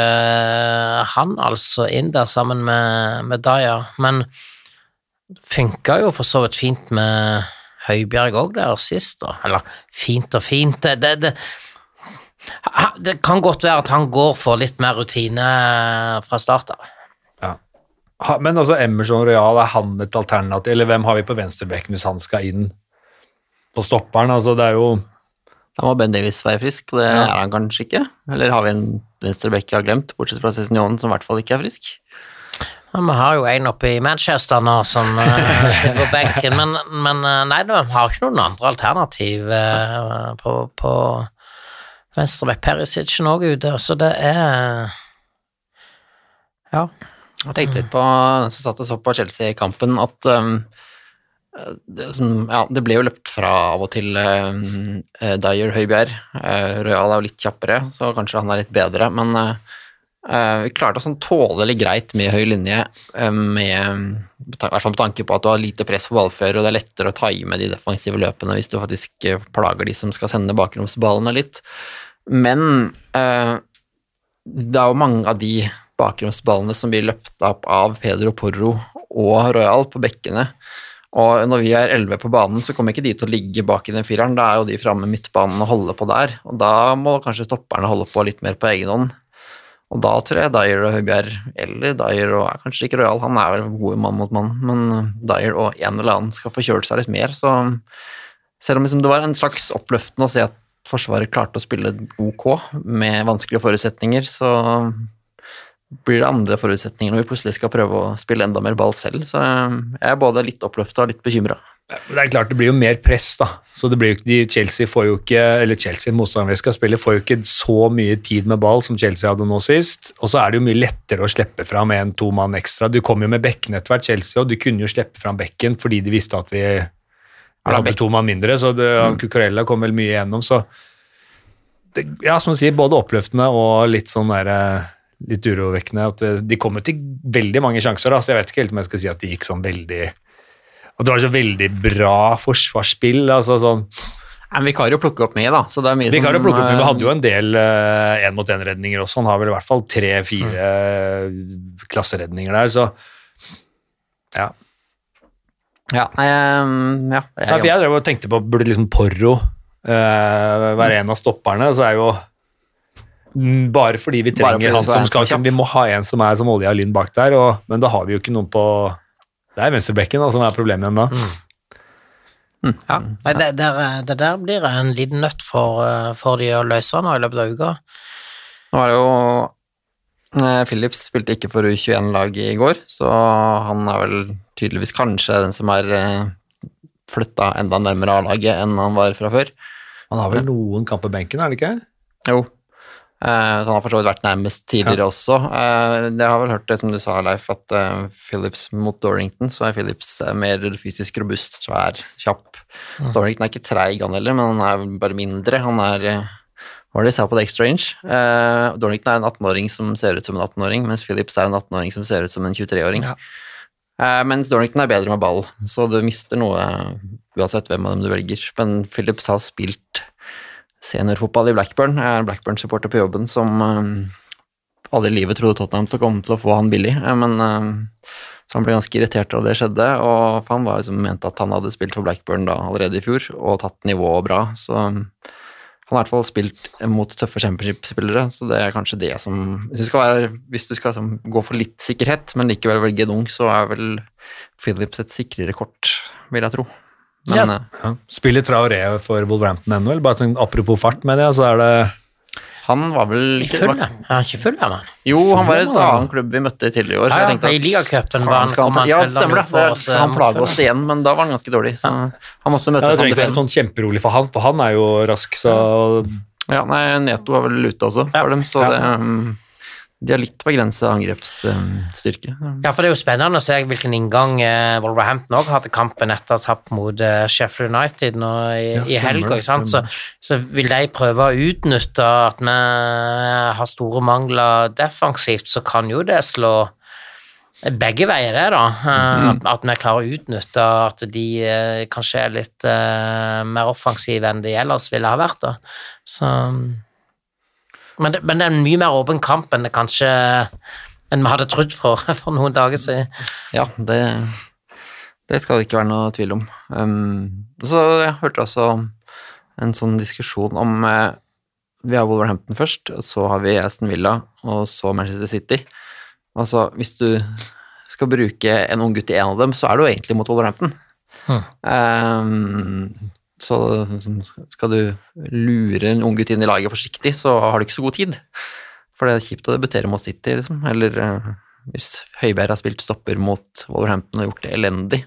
han altså inn der sammen med, med Daya. Men funka jo for så vidt fint med Høibjerg òg der sist, da. Eller fint og fint. Det, det, det, Det kan godt være at han går for litt mer rutine fra start av. Ja. men altså, Emerson Royal, er han et alternativ? Eller hvem har vi på venstrebekken hvis han skal inn på stopperen? Altså, det er jo Da må Ben Davis være frisk, og det Ja. er han kanskje ikke. Eller har vi en venstrebekk jeg har glemt, bortsett fra Cézinhonen, som i hvert fall ikke er frisk? Ja, Vi har jo en oppe i Manchester nå som uh, (laughs) sitter på benken, men, men eh, nei, vi har ikke noen andre alternativ uh, på, på venstrebekk. Perisic er òg ute, så det er Ja. Jeg tenkte litt på, som satt og så på Chelsea-kampen, at um, det, som, ja, det ble jo løpt fra av og til uh, Dyer Høibjerg. Uh, Royal er jo litt kjappere, så kanskje han er litt bedre, men eh, vi klarte å sånn tålelig greit med høy linje, uh, med, i hvert fall med tanke på at du har lite press på ballfører, og det er lettere å time de defensive løpene hvis du faktisk eh, plager de som skal sende bakromsballene litt. Men uh, det er jo mange av de bakromsballene som blir løpt opp av Pedro Porro og Royal på bekkene. Og når vi er elleve på banen, så kommer ikke de til å ligge bak i den fireren. Da er jo de framme midtbanen og holde på der, og da må kanskje stopperne holde på litt mer på egen hånd. Og da tror jeg Dyer og Høibjerg, eller Dyer og er kanskje ikke Royal, han er vel god mann mot mann, men Dyer og en eller annen skal få kjølt seg litt mer, så selv om liksom det var en slags oppløftende å se at Forsvaret klarte å spille ok med vanskelige forutsetninger, så blir det andre forutsetninger når vi plutselig skal prøve å spille enda mer ball selv. Så jeg er både litt oppløfta og litt bekymra. Det er klart det blir jo mer press, da. Så det blir jo ikke, Chelsea får jo ikke, eller Chelsea, motstanderen vi skal spille, får jo ikke så mye tid med ball som Chelsea hadde nå sist. Og så er det jo mye lettere å slippe fram en to mann ekstra. Du kom jo med bekken etter hvert, Chelsea, og du kunne jo slippe fram bekken fordi de visste at vi hadde to mann mindre, så det, Cucurella kom vel mye igjennom, så det, Ja, som du sier, både oppløftende og litt sånn der eh, litt urovekkende. at eh, De kom jo til veldig mange sjanser, da, så jeg vet ikke helt om jeg skal si at de gikk sånn veldig At det var så veldig bra forsvarsspill. altså sånn Men vi kan jo plukke opp mye, da. Så det er mye Vi kan jo som, plukke opp, men vi eh, hadde jo en del én-mot-én-redninger også. Han har vel i hvert fall tre-fire klasseredninger der, så ja. Ja, um, ja, jeg, Nei, jeg drev og tenkte på burde liksom Porro uh, være en av stopperne, så er jo mm, bare fordi vi trenger fordi han som en skal. Vi må ha en som er som olja og lyn bak der, og, men da har vi jo ikke noen på Det er venstrebekken som er problemet igjen da. Ja. Nei, det, der, det der blir en liten nøtt for, eh, for de å løse nå i løpet av uka. Nå er det jo Philips Phillips spilte ikke for U21-laget i går, så han er vel tydeligvis kanskje den som er flytta enda nærmere A-laget enn han var fra før. Han har vel noen kamp på benken, er det ikke? Jo. Eh, så han har for så vidt vært nærmest tidligere også. Eh, jeg har vel hørt det som du sa, Leif, at eh, Phillips mot Dorrington, så er Phillips mer fysisk robust, svær, kjapp. Dorrington er ikke treig, han heller, men han er bare mindre. Han er Hva var det de sa på The Extra Inch? Uh, Dorrington er en 18-åring som ser ut som en 18-åring, mens Phillips er en 18-åring som ser ut som en 23-åring. Ja. Uh, mens Dorrington er bedre med ball, så du mister noe uansett hvem av dem du velger. Men Phillips har spilt seniorfotball i Blackburn. Jeg er Blackburn-supporter på jobben som eh, alle i livet trodde Tottenham til å komme til å få han billig, eh, men eh, så han ble ganske irritert av det skjedde, og han var liksom mente at han hadde spilt for Blackburn da allerede i fjor, og tatt nivået bra, så um, han har i hvert fall spilt mot tøffe championship-spillere, så det er kanskje det som Hvis du skal, være, hvis du skal liksom, gå for litt sikkerhet, men likevel velge en ung, så er vel Phillips et sikrere kort, vil jeg tro. Men Ja. eh, Ja. Spiller Traoré for Wolverhampton ennå, eller bare sånn apropos fart mener jeg, så er det han var vel ikke full, ja. Er ikke full, ja, mann? Jo, han var i et annet annen klubb vi møtte tidligere i år. så Ja, jeg ja, tenkte i at, ligacupen var han- skal kom han Ja, det stemmer det. Oss, eh, Han mot plaga oss igjen, men da var han ganske dårlig. Så han måtte ja, Det trenger ikke være sånn kjemperolig for han, for han er jo rask, så Ja, nei, Neto var vel ute også for Ja. dem, så Ja. det, um, de har litt begrensa angrepsstyrke. Ja, for det er jo spennende å se hvilken inngang eh, Wolverhampton òg har til kampen etter tap mot eh, Sheffield United nå i, Ja, i helga. Så, så vil de prøve å utnytte at vi har store mangler defensivt, så kan jo det slå begge veier, det, da. Mm. At, at vi klarer å utnytte at de eh, kanskje er litt eh, mer offensive enn de ellers ville ha vært. da. Så men det, men det er en mye mer åpen kamp enn det kanskje enn vi hadde trodd for, (laughs) for noen dager siden. Ja, det, det skal det ikke være noe tvil om. Um, så jeg hørte også en sånn diskusjon om uh, Vi har Wolverhampton først, og så har vi Aston Villa, og så Manchester City. Altså, hvis du skal bruke en ung gutt i en av dem, så er du egentlig mot Wolverhampton. Hmm. Um, så liksom, skal du lure en ung gutt inn i laget forsiktig, så har du ikke så god tid. For det er kjipt å debutere mot City, liksom. Eller uh, hvis Høibjerg har spilt stopper mot Wolverhampton og gjort det elendig,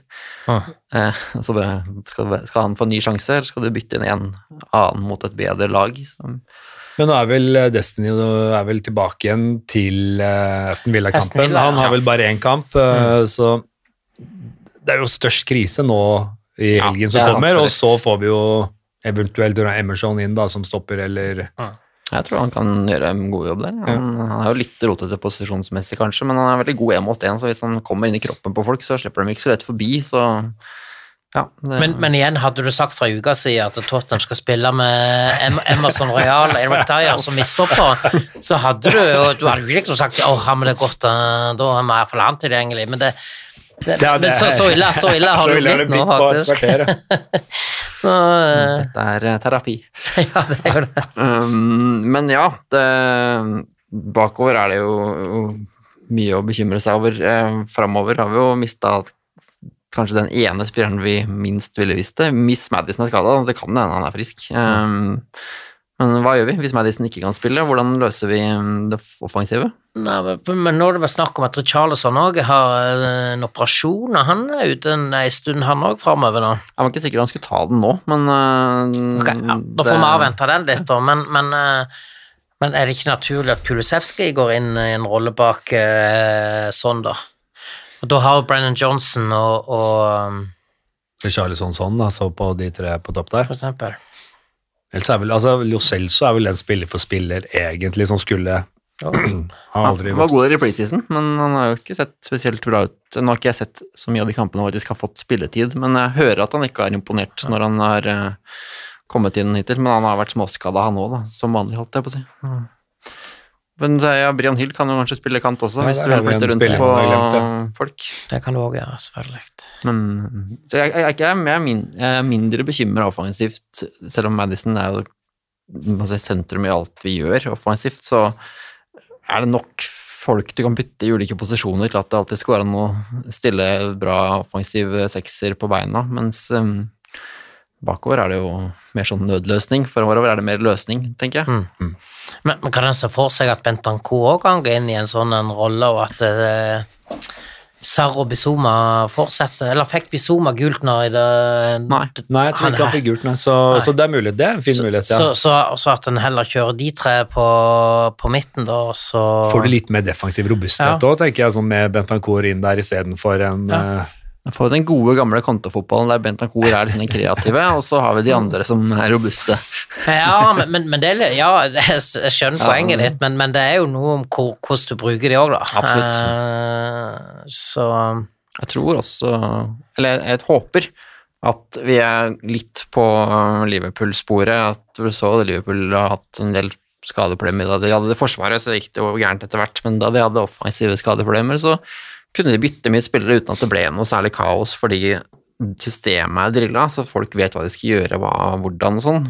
ah. uh, så bare skal, skal han få en ny sjanse, eller skal du bytte inn en annen mot et bedre lag? Så, Men nå er vel eh, Destiny er vel tilbake igjen til Aston Aston Villa-kampen. Han har vel bare én kamp, mm. så det er jo størst krise nå i helgen ja, som er kommer, og så får vi jo eventuelt Emerson inn da, som stopper, eller jeg tror han kan gjøre en god jobb der. Han, han er jo litt rotete posisjonsmessig, kanskje, men han er veldig god én mot én, så hvis han kommer inn i kroppen på folk, så slipper de ikke så lett forbi, så ja. Det, Men, men igjen, hadde du sagt fra uka siden at Tottenham skal spille med Em- Emerson Royal Eric Dyer som midtstopper, så hadde du jo Du hadde jo liksom sagt åh, har vi det godt, da er vi iallfall han tilgjengelig, men det, det, Ja, det men så, så ille, så ille har (laughs) Så ille det blitt det nå, faktisk. kvarter, (laughs) Så uh, Dette er eh, terapi. (laughs) ja, det gjør det. Um, men ja, det, bakover er det jo, jo mye å bekymre seg over. Uh, Framover har vi jo mista kanskje den ene spilleren vi minst ville visst det. Miss Madison er skada, det kan hende han er frisk. Um, men hva gjør vi hvis Madison ikke kan spille? Hvordan løser vi um, det offensive? Nei, men- nå er det vel snakk om at Richarlison òg har eh, en operasjon, og han er ute en, en stund, han òg, framover nå. Jeg var ikke sikker han skulle ta den nå, men uh, okay, ja, da får vi avvente den litt, da, men, men, uh, men er det ikke naturlig at Kulisevskij går inn i en rolle bak uh, sånn, da? Og da har Brennan Johnson og, og um, Charlison sånn, da, så på de tre på topp der. for eksempel Ellers er vel, altså, Lo Celso er vel den spiller for spiller, egentlig, som skulle Ja. Han (clears throat) Han var god i preseason, men han har jo ikke sett spesielt bra ut. Nå har ikke jeg sett så mye av de kampene at de skal har fått spilletid, men jeg hører at han ikke er imponert når han har eh, kommet inn hittil, men han har vært småskada han òg, som vanlig, holdt jeg på å si. Men ja, Brian Hill kan jo kanskje spille kant også, Ja, hvis du vil flytte rundt på folk. Det kan du òg gjøre, selvfølgelig. Men, så jeg, jeg, jeg, jeg, er min, jeg er mindre bekymra offensivt, selv om Madison er jo altså, sentrum i alt vi gjør offensivt, så er det nok folk du kan bytte i ulike posisjoner til at det alltid skal være an å stille bra offensiv sekser på beina, mens um, bakover er det jo mer sånn nødløsning. Forover er det mer løsning, tenker jeg. Men, men kan en se for seg at Bentancourt òg kan gå inn i en sånn en rolle, og at eh, Sarro Bizuma fortsetter? Eller fikk Bizuma gult nå i det Nei. Nei, jeg tror ikke han fikk gult, nå, Så, så det er mulig. Det er en fin så, mulighet, ja. så, så at en heller kjører de tre på, på midten, da, så Får du litt mer defensiv robusthet òg, tenker jeg, sånn med Bentancourt inn der istedenfor en Ja. Jeg får den gode, gamle kontofotballen der Bentancourt er liksom den kreative, og så har vi de andre som er robuste. Ja, men, men, det Ja, jeg skjønner Ja. poenget ditt, men, men det er jo noe om hvor, hvordan du bruker de òg, da. Absolutt. Uh, så Jeg tror også Eller jeg, jeg håper at vi er litt på Liverpool-sporet. At du så Liverpool har hatt en del skadeproblemer. Da de hadde det forsvaret, så gikk det jo gærent etter hvert. Men da de hadde offensive skadeproblemer, så kunne de bytte mye spillere uten at det ble noe særlig kaos, fordi systemet er drilla, så folk vet hva de skal gjøre, hva, hvordan og sånn.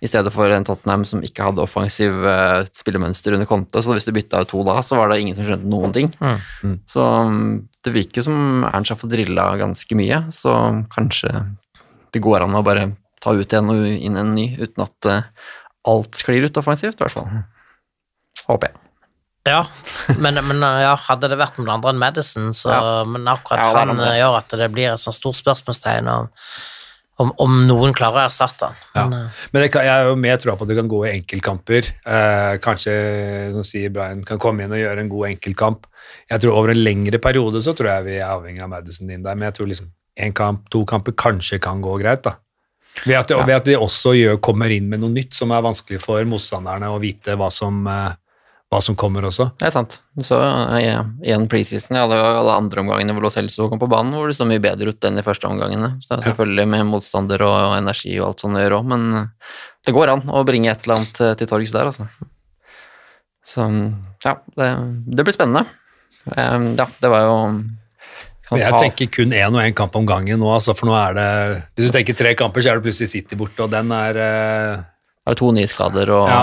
I stedet for en Tottenham som ikke hadde offensiv eh, spillemønster under konto, så hvis du bytta ut to da, så var det ingen som skjønte noen ting. Mm. Så mm, det virker jo som Ernst har fått drilla ganske mye, så kanskje det går an å bare ta ut en og inn en ny, uten at eh, alt sklir ut offensivt, i hvert fall. Håper jeg. Ja, men, men ja, hadde det vært noen andre enn Madison, så Ja. Men akkurat Ja, han med eh, gjør at det blir et sånt stort spørsmålstegn om, om, om noen klarer å erstatte han. Ja. Men, eh, Men kan, jeg er jo mer troa på at det kan gå i enkeltkamper. Eh, kanskje, som sier Brian, kan komme inn og gjøre en god enkeltkamp. Jeg tror Over en lengre periode så tror jeg vi er avhengig av Madison inn der, men jeg tror liksom en kamp, to kamper kanskje kan gå greit. da. Ved at, de, Ja. ved at de også gjør, kommer inn med noe nytt som er vanskelig for motstanderne å vite hva som, eh, hva som kommer også. Det er sant. Så ja, igjen preseason, det var alle andre omgangene hvor Lo Celso kom på banen, hvor det så mye bedre ut enn de første omgangene. Så selvfølgelig med motstander og energi og alt sånt å gjøre òg, men eh, det går an å bringe et eller annet eh, til torgs der, altså. Så ja, det, det blir spennende. Eh, Ja, det var jo Men jeg tenker kun én og én kamp om gangen nå, altså, for nå er det Hvis du tenker tre kamper, så er det plutselig City borte, og den er er to nyskader og Ja.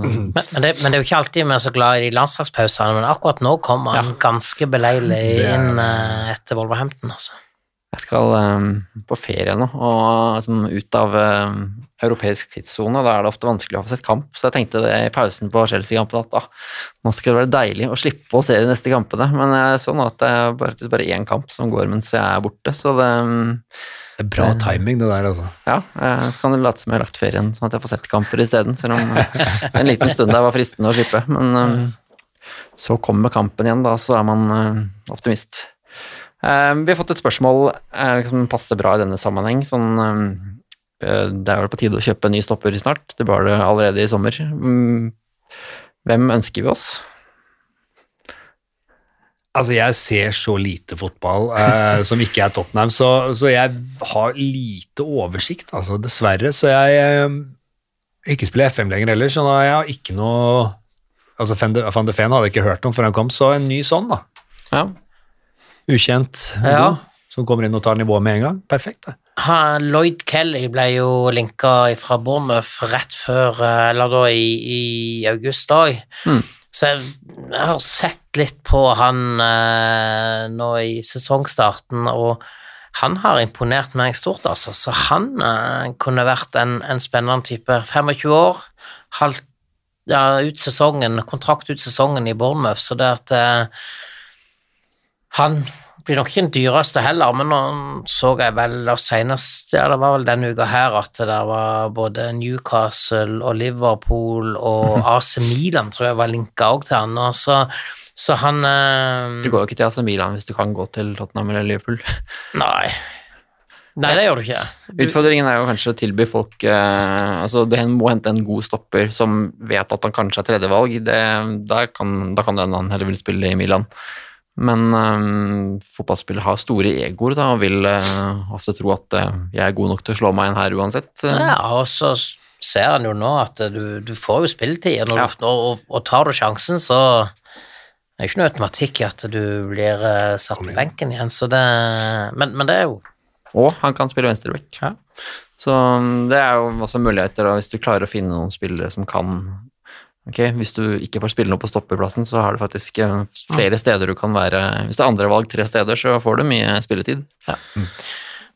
men, (clears throat) men, det, men det er jo ikke alltid vi er så glad i de landslagspausene, men akkurat nå kommer han ganske beleilig Det inn uh, etter Wolverhampton, altså. Jeg skal um, på ferie nå, og liksom, ut av um, europeisk tidssone. Da er det ofte vanskelig å få sett kamp, så jeg tenkte det i pausen på Chelsea-kampen at ah, nå skal det være deilig å slippe å se de neste kampene. Men jeg så nå at det er faktisk bare én kamp som går mens jeg er borte, så det det er bra timing, det der, altså. Ja, eh, så kan det late som jeg har lagt ferien, sånn at jeg får sett kamper isteden, selv om eh, en liten stund der var fristende å slippe. Men eh, så kommer kampen igjen, da, så er man optimist. Vi har fått et spørsmål som passer bra i denne sammenheng. Sånn, det er vel på tide å kjøpe en ny stopper snart. Det var det allerede i sommer. Mm, Hvem ønsker vi oss? Altså, jeg ser så lite fotball eh, som ikke er Tottenham, så, så jeg har lite oversikt, altså, dessverre. Så jeg eh, ikke spiller FM lenger heller, så da jeg har ikke noe Altså, Van de, Van hadde jeg ikke hørt om før han kom, så en ny sånn, da. Ja, Ukjent, Ja. god, som kommer inn og tar nivået med en gang. Perfekt, det. Ha, Lloyd Kelly ble jo linka fra Bournemouth rett før, eh, eller da i, i august òg. Mm. Så jeg, jeg har sett litt på han eh, nå i sesongstarten, og han har imponert meg stort, altså. Så han eh, kunne vært en, en spennende type. 25 år, halvt ja, ut sesongen, kontrakt ut sesongen i Bournemouth, så det at eh, han blir nok ikke den dyreste heller, men nå så jeg vel senest, ja, det var vel denne uka her at det var både Newcastle og Liverpool og (laughs) AC Milan tror jeg var linka òg til han, og så, så han eh, Du går jo ikke til AC Milan hvis du kan gå til Tottenham eller Liverpool. (laughs) Nei. Nei, det gjør du ikke. Du, (laughs) Utfordringen er jo kanskje å tilby folk eh, altså Du må hente en god stopper som vet at han kanskje er tredjevalg. Da kan det hende han heller vil spille i Milan. Men um, fotballspillere har store egoer da, og vil uh, ofte tro at uh, jeg er god nok til å slå meg inn her uansett. Ja, og så ser han jo nå at du, du får jo spilletid, og, Ja. og, og tar du sjansen, så er det ikke noe automatikk i at du blir uh, satt på benken igjen, så det Men, men det er jo Og han kan spille venstreback. Ja. Så øhm, det er jo også muligheter da, hvis du klarer å finne noen spillere som kan Ok, Hvis du ikke får spille noe på stoppeplassen, så har du faktisk øh, flere steder du kan være Hvis det er andre valg tre steder, så får du mye spilletid.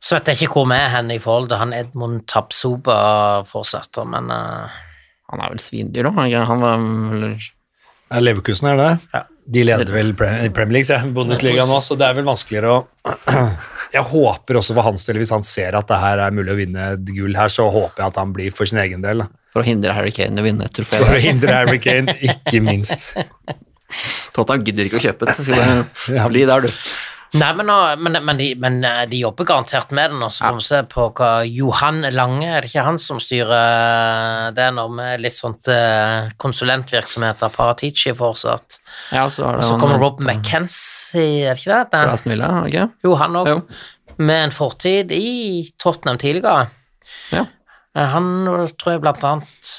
Så vet jeg ikke hvor vi er hen i forhold til han Edmund Tapsoba fortsatt, men uh... Han er vel svindyr, da? Han- Han var eller... Ja, Leverkusen er det. Ja. De leder vel i Premier League, ja, Bundesliga nå, så det er vel vanskeligere å (clears throat) Jeg håper også for hans del, hvis han ser at det her er mulig å vinne et gull her, så håper jeg at han blir for sin egen del. Da. For å hindre Harry Kane å vinne et trofé. For å hindre Harry Kane, ikke minst. (laughs) Tottenham gidder ikke å kjøpe det. så Skal bli der, du. Nei, men, men, men, de, men eh, de jobber garantert med det nå, så får vi se på hva Johan Lange, er det ikke han som styrer det nå med litt sånt eh, konsulentvirksomhet av Paratici fortsatt? Ja, så har Og så kommer eh, Rob McKenzie, er det ikke det? Den, Aston Villa, ikke? jo, han òg, med en fortid i Tottenham tidligere. Ja, Eh, Han tror jeg blant annet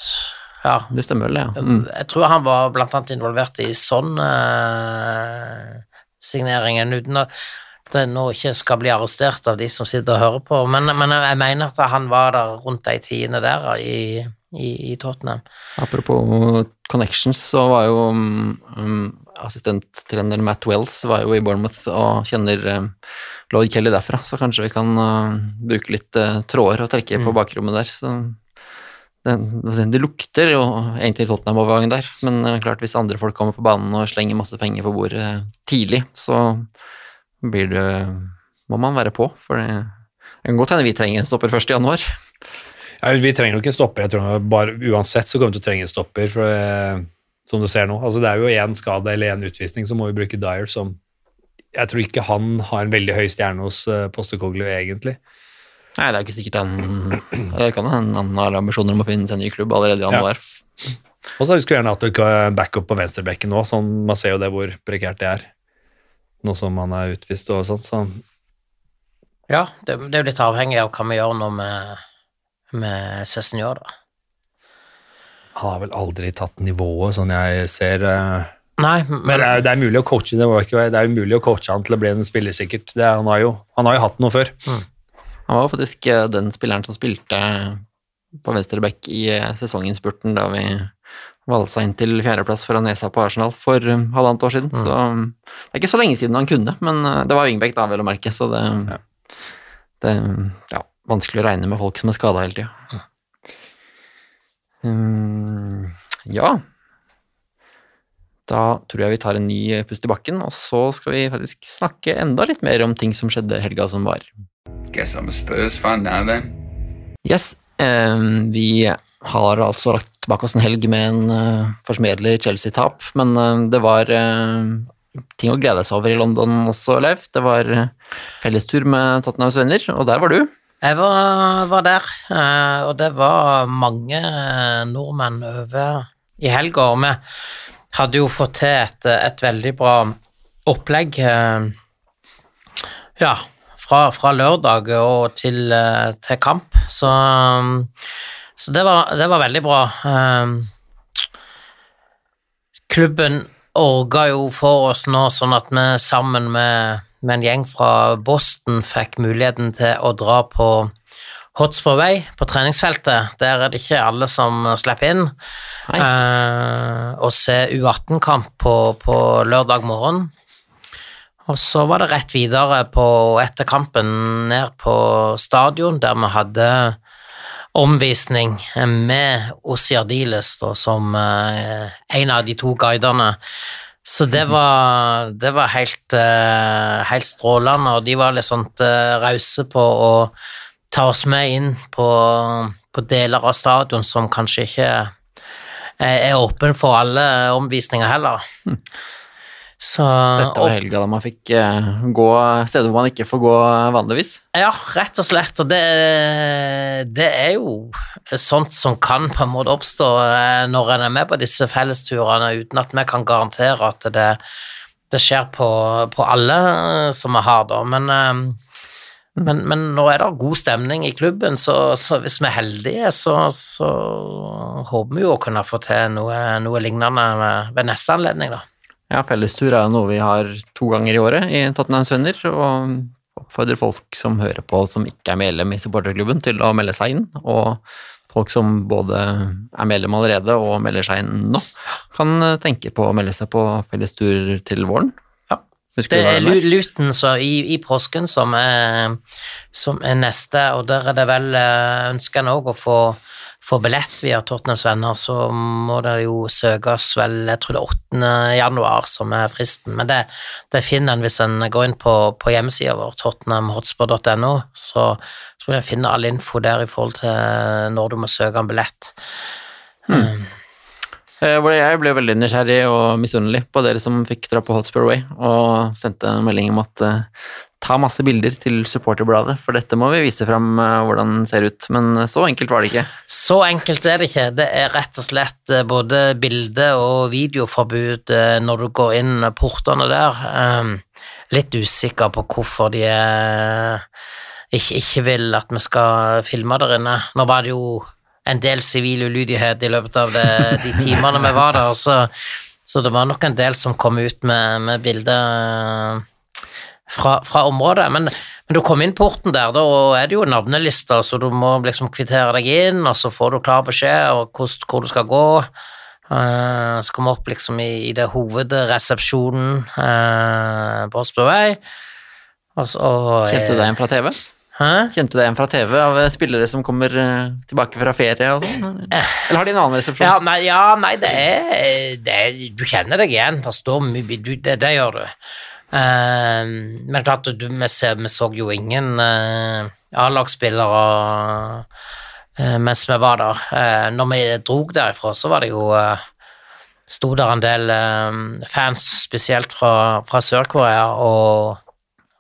Ja, det stemmer vel, ja. Mm. jeg tror han var blant annet involvert i sånn eh, signeringen, uten at det nå ikke skal bli arrestert av de som sitter og hører på, men, men jeg mener at han var der rundt de tidene der i, i, i Tottenham. Apropos connections, så var jo um, assistenttrener Matt Wells var jo i Bournemouth og kjenner um, Lloyd Kelly derfra, så kanskje vi kan uh, bruke litt uh, tråder og trekke på bakrommet der. Så det, det lukter jo egentlig Tottenham-overgangen der, men uh, klart hvis andre folk kommer på banen og slenger masse penger på bordet tidlig, så blir det må man være på, for det det kan godt hende vi trenger en stopper først i januar. Ja, vi trenger jo ikke en stopper. jeg tror bare Uansett så kommer vi til å trenge en stopper, for det, som du ser nå. altså Det er jo én skade eller én utvisning, så må vi bruke Dyer som Jeg tror ikke han har en veldig høy stjerne hos uh, Postekoglu, egentlig. Nei, det er ikke sikkert han eller Det kan hende han har ambisjoner om å finne seg en ny klubb allerede i Ja. januar. Og så skulle jeg gjerne hatt en backup på venstrebekken nå, sånn, man ser jo det hvor prekært det er. Nå som han er utvist og sånt. Så Ja, det, det er jo litt avhengig av hva vi gjør nå med, med Cézinor, da. Han har vel aldri tatt nivået, sånn jeg ser. eh, Nei, Men men det er, det er mulig å coache det, var ikke, det er umulig å coache han til å bli en spiller, sikkert. Det, han, har jo, han har jo hatt noe før. Han var faktisk eh, den spilleren som spilte på venstre i eh, sesonginnspurten da vi valsa inn til fjerdeplass foran nesa på Arsenal for eh, halvannet år siden. Så um, det er ikke så lenge siden han kunne, men eh, det var wingback da, vel å merke, så det, det ja, vanskelig å regne med folk som er skada hele tida. Um, ja. Da tror jeg vi tar en ny pust i bakken, og så skal vi faktisk snakke enda litt mer om ting som skjedde helga som var. Guess I'm a Spurs fan now then. Yes, um, vi har altså lagt bak oss en helg med en uh, forsmedelig Chelsea-tap, men uh, det var uh, ting å glede seg over i London også, Leif. Det var fellestur med Tottenhams venner, og der var du. Jeg var, var der, eh, og det var mange eh, nordmenn over i helga, og vi hadde jo fått til et, et veldig bra opplegg. eh, Ja, fra, fra lørdag og til, til kamp, så, så det, var, det var veldig bra. Klubben orga jo for oss nå, sånn at vi sammen med, med en gjeng fra Boston fikk muligheten til å dra på Hotspur Way på treningsfeltet. Der er det ikke alle som slipper inn. Eh, og se U18-kamp på, på lørdag morgen. Og så var det rett videre på, etter kampen ned på stadion, der vi hadde omvisning med Ossi Ardiles som eh, en av de to guidene. Så det var, det var helt, eh, helt strålende, og de var litt sånn uh, rause på å ta oss med inn på, på deler av stadion som kanskje ikke er, er åpen for alle omvisninger heller. Så, Dette var helga da man fikk eh, gå steder hvor man ikke får gå vanligvis. Ja, rett og slett. Og det, det er jo sånt som kan på en måte oppstå eh, når en er med på disse fellesturene, uten at vi kan garantere at det, det skjer på, på alle eh, som vi har, da. Men, men, men nå er det god stemning i klubben, så, så hvis vi er heldige, så, så håper vi jo å kunne få til noe, noe lignende ved neste anledning, da. Ja, fellestur er jo noe vi har to ganger i året i Tottenhams Venner, og oppfordrer folk som hører på som ikke er medlem i supporterklubben til å melde seg inn, og folk som både er medlem allerede og melder seg inn nå, kan tenke på å melde seg på fellestur til våren. Ja. Det er? Luton i, i påsken som er, som er neste, og der er det vel ønskende ønsker en òg å få, få billett via Tottenhams venner, så må det jo søkes vel, jeg tror det er 8. januar som er fristen, men det, det finner en hvis en går inn på, på hjemmesida vår, tottenhamhotspur.no, så, så vil en finne all info der i forhold til når du må søke en billett. Hmm. hvor Jeg ble veldig nysgjerrig og misunnelig på dere som fikk dra på Hotspur Way, og sendte en melding om at eh, ta masse bilder til supporterbladet, for dette må vi vise fram eh, hvordan det ser ut. Men så enkelt var det ikke. Så enkelt er det ikke. Det er rett og slett eh, både bilde- og videoforbud eh, når du går inn portene der. Um, Litt usikker på hvorfor de eh, ikke, ikke vil at vi skal filme der inne. Nå var det jo en del sivil ulydighet i løpet av det, de timene vi var der, så, så det var nok en del som kom ut med, med bilder fra, fra området. Men, men du kom inn porten der, da er det jo navnelister, så du må liksom kvittere deg inn, og så får du klar beskjed om hvor, hvor du skal gå. Uh, så kom vi opp liksom i, i det hovedresepsjonen uh, på Østbøvei. Og så Kjente du deg igjen fra TV? Hæ? Kjente du deg igjen fra TV av eh, spillere som kommer eh, tilbake fra ferie og sånn? Eller har de en annen resepsjon? Ja, nei, ja, nei det, er, det er Du kjenner deg igjen. Det står det, det gjør du. Eh, men klart, du, vi, ser, vi så jo ingen uh, A-lagsspillere eh, mens vi var der. Eh, når vi drog derifra, så var det jo Sto der en del fans, spesielt fra, fra Sør-Korea, og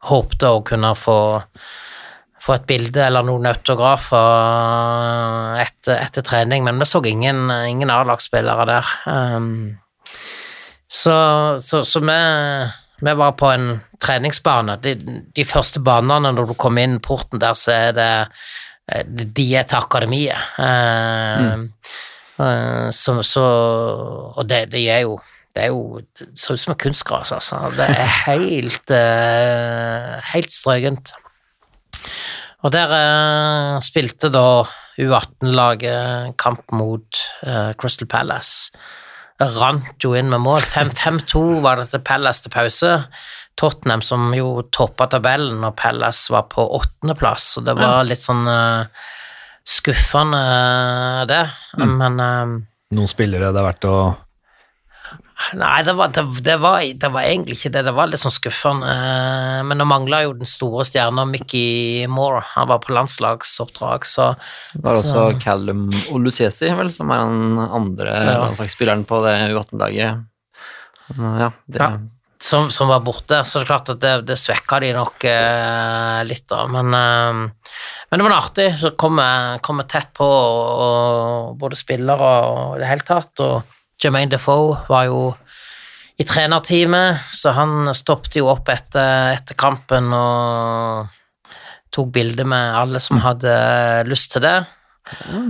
håpte å kunne få få et bilde eller noen autografer etter, etter trening, men vi så ingen, ingen A-lagsspillere der. Um, så, så, så vi, vi var på en treningsbane. De, de første banene når du kommer inn porten der, så er det De er til akademiet. Mm. uh, så, så Og det, det er jo det er jo det ser ut som et kunstgras, altså. Det er helt, uh, helt strøkent. Og der uh, spilte da U18-laget kamp mot uh, Crystal Palace. Rant jo inn med mål. 5-2 var det til Pellas til pause. Tottenham som jo toppa tabellen, og Pellas var på åttendeplass, så det var litt sånn uh, skuffende, det. Men eh, Noen spillere det er verdt å Nei, det var, det, det, var, det var egentlig ikke det. Det var litt sånn skuffende. Eh, Men nå mangla jo den store stjerna Mickey Moore. Han var på landslagsoppdrag, så Det var også Callum Olusesi, vel, som er den andre Ja. landslagsspilleren på det U18-laget. Ja, det, Ja. som, som var borte. Så det er klart at det, det svekka de nok eh, litt, da. Men, eh, men det var artig. Så kom jeg, kom jeg tett på, og, både spillere og i det hele tatt. Og Jermaine Defoe var jo i trenerteamet, så han stoppet jo opp etter, etter kampen og tok bilde med alle som hadde lyst til det.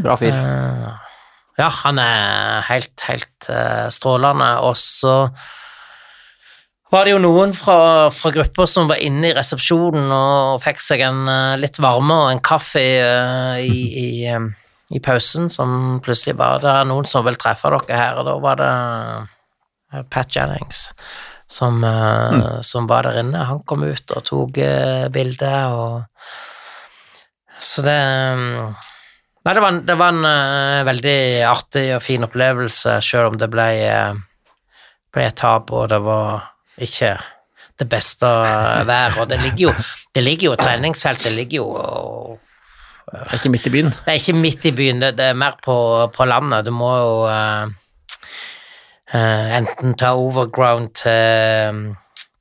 bra fyr. Eh, ja, han er helt, helt eh, strålende. Og så var det jo noen fra, fra gruppa som var inne i resepsjonen og fikk seg en eh, litt varme og en kaffe i, i, (laughs) i pausen, som plutselig var Det er noen som vil treffe dere her, og da var det eh, Pat Jennings som, mm. som var der inne. Han kom ut og tok uh, bilde, og Så det mm, Nei, det var, en- det var en uh, veldig artig og fin opplevelse, selv om det ble, eh, ble et tap, og det var ikke det beste været. Og det ligger jo, det ligger jo treningsfeltet ligger jo Det er ikke midt i byen. Det er ikke midt i byen, det, det er mer på, på landet. Du må jo uh, uh, enten ta overground til um,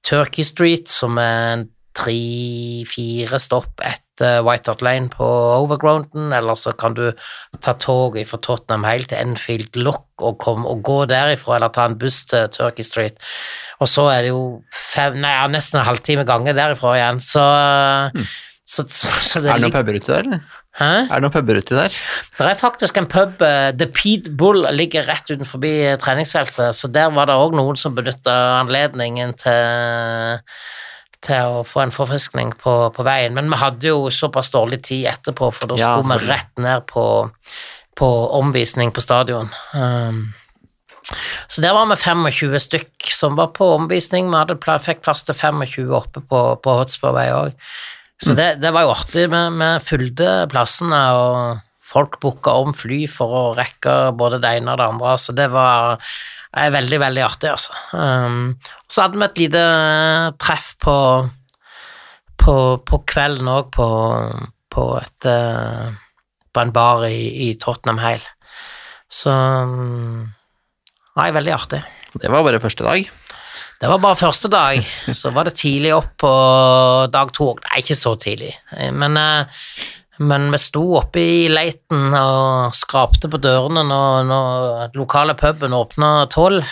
Turkey Street, som er tre-fire stopp etter White Hart Lane på Overgrounden, eller så kan du ta toget fra Tottenham helt til Enfield Lock og, kom, og gå derifra, eller ta en buss til Turkey Street. Og så er det jo fem, nei, ja, nesten en halvtime gange derifra igjen, så, så, så, så det Er det noen puber uti der, eller? Hæ? Er det noen puber uti der? Det er faktisk en pub, eh, The Pete Bull, ligger rett utenfor treningsfeltet, så der var det òg noen som benytta anledningen til, til å få en forfriskning på, på veien. Men vi hadde jo såpass dårlig tid etterpå, for da Ja, skulle vi rett ned på, på omvisning på stadion. Um, så der var vi 25 stykk som var på omvisning. Vi hadde, fikk plass til 25 oppe på, på Hotspurvei òg. Så det, det var jo artig. Vi, vi fulgte plassene, og folk booka om fly for å rekke både det ene og det andre. Så det var eh, veldig, veldig artig, altså. Um, så hadde vi et lite treff på, på, på kvelden òg, på, på, eh, på en bar i, i Tottenham Hale. Så um, Nei, veldig artig. Det var bare første dag. Det var bare første dag, så var det tidlig opp på dag to. Nei, ikke så tidlig, men, eh, men vi sto oppe i leiten og skrapte på dørene når, når lokale puben åpna tolv.